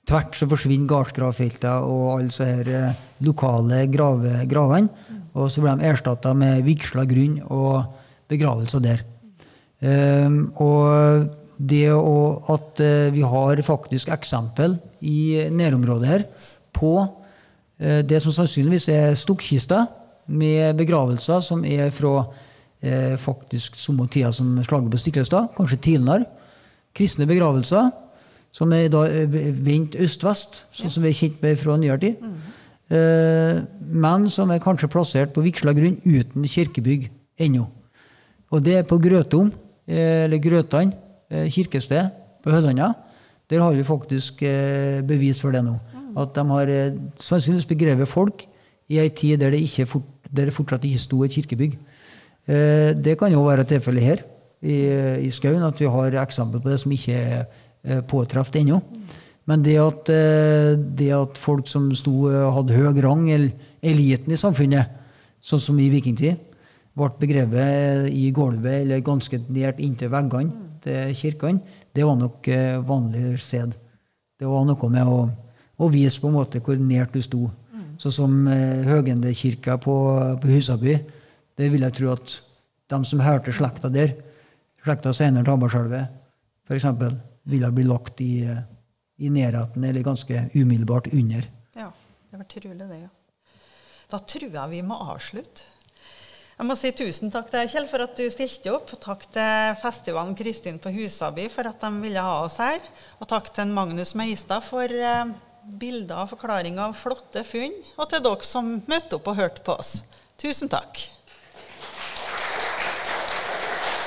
Tvert så forsvinner gardsgravfeltene og alle disse her, eh, lokale grave, gravene. Og så blir de erstatta med vigsla grunn og begravelser der. Um, og det å, at eh, vi har faktisk eksempel i nærområdet her på eh, det som sannsynligvis er stukkkister med begravelser som er fra eh, faktisk samme tida som slaget på Stiklestad, kanskje tidligere. Kristne begravelser som er da eh, vendt øst-vest, sånn som vi er kjent med fra nyere tid. Eh, men som er kanskje plassert på vigsla grunn uten kirkebygg ennå. Og det er på Grøtom, eh, eller Grøtan eh, kirkested på Hødanda. Der har vi faktisk eh, bevis for det nå. At de har eh, sannsynligvis begrevet folk i ei tid der det, ikke fort, der det fortsatt ikke sto et kirkebygg. Eh, det kan jo være tilfellet her i, i Skaun, at vi har eksempel på det som ikke er påtreft påtruffet ennå. Men det at, eh, det at folk som sto, eh, hadde høy rang, eller eliten i samfunnet, sånn som i vikingtid, ble begrevet i gulvet eller ganske nært inntil veggene til kirkene, det var nok eh, vanlig sed. Det var noe med å, å vise på en måte hvor nært du sto. Sånn som eh, Høgendekirka på, på Husaby. Det vil jeg tro at de som hørte slekta der, slekta senere til Hammarskjelvet, f.eks., ville bli lagt i, eh, i nærheten eller ganske umiddelbart under. Ja, det var trolig det, ja. Da tror jeg vi må avslutte. Jeg må si tusen takk til Kjell, for at du stilte opp. Og takk til festivalen Kristin på Husaby for at de ville ha oss her. Og takk til Magnus Meistad for eh, bilder og forklaringer av flotte funn. Og til dere som møtte opp og hørte på oss. Tusen takk.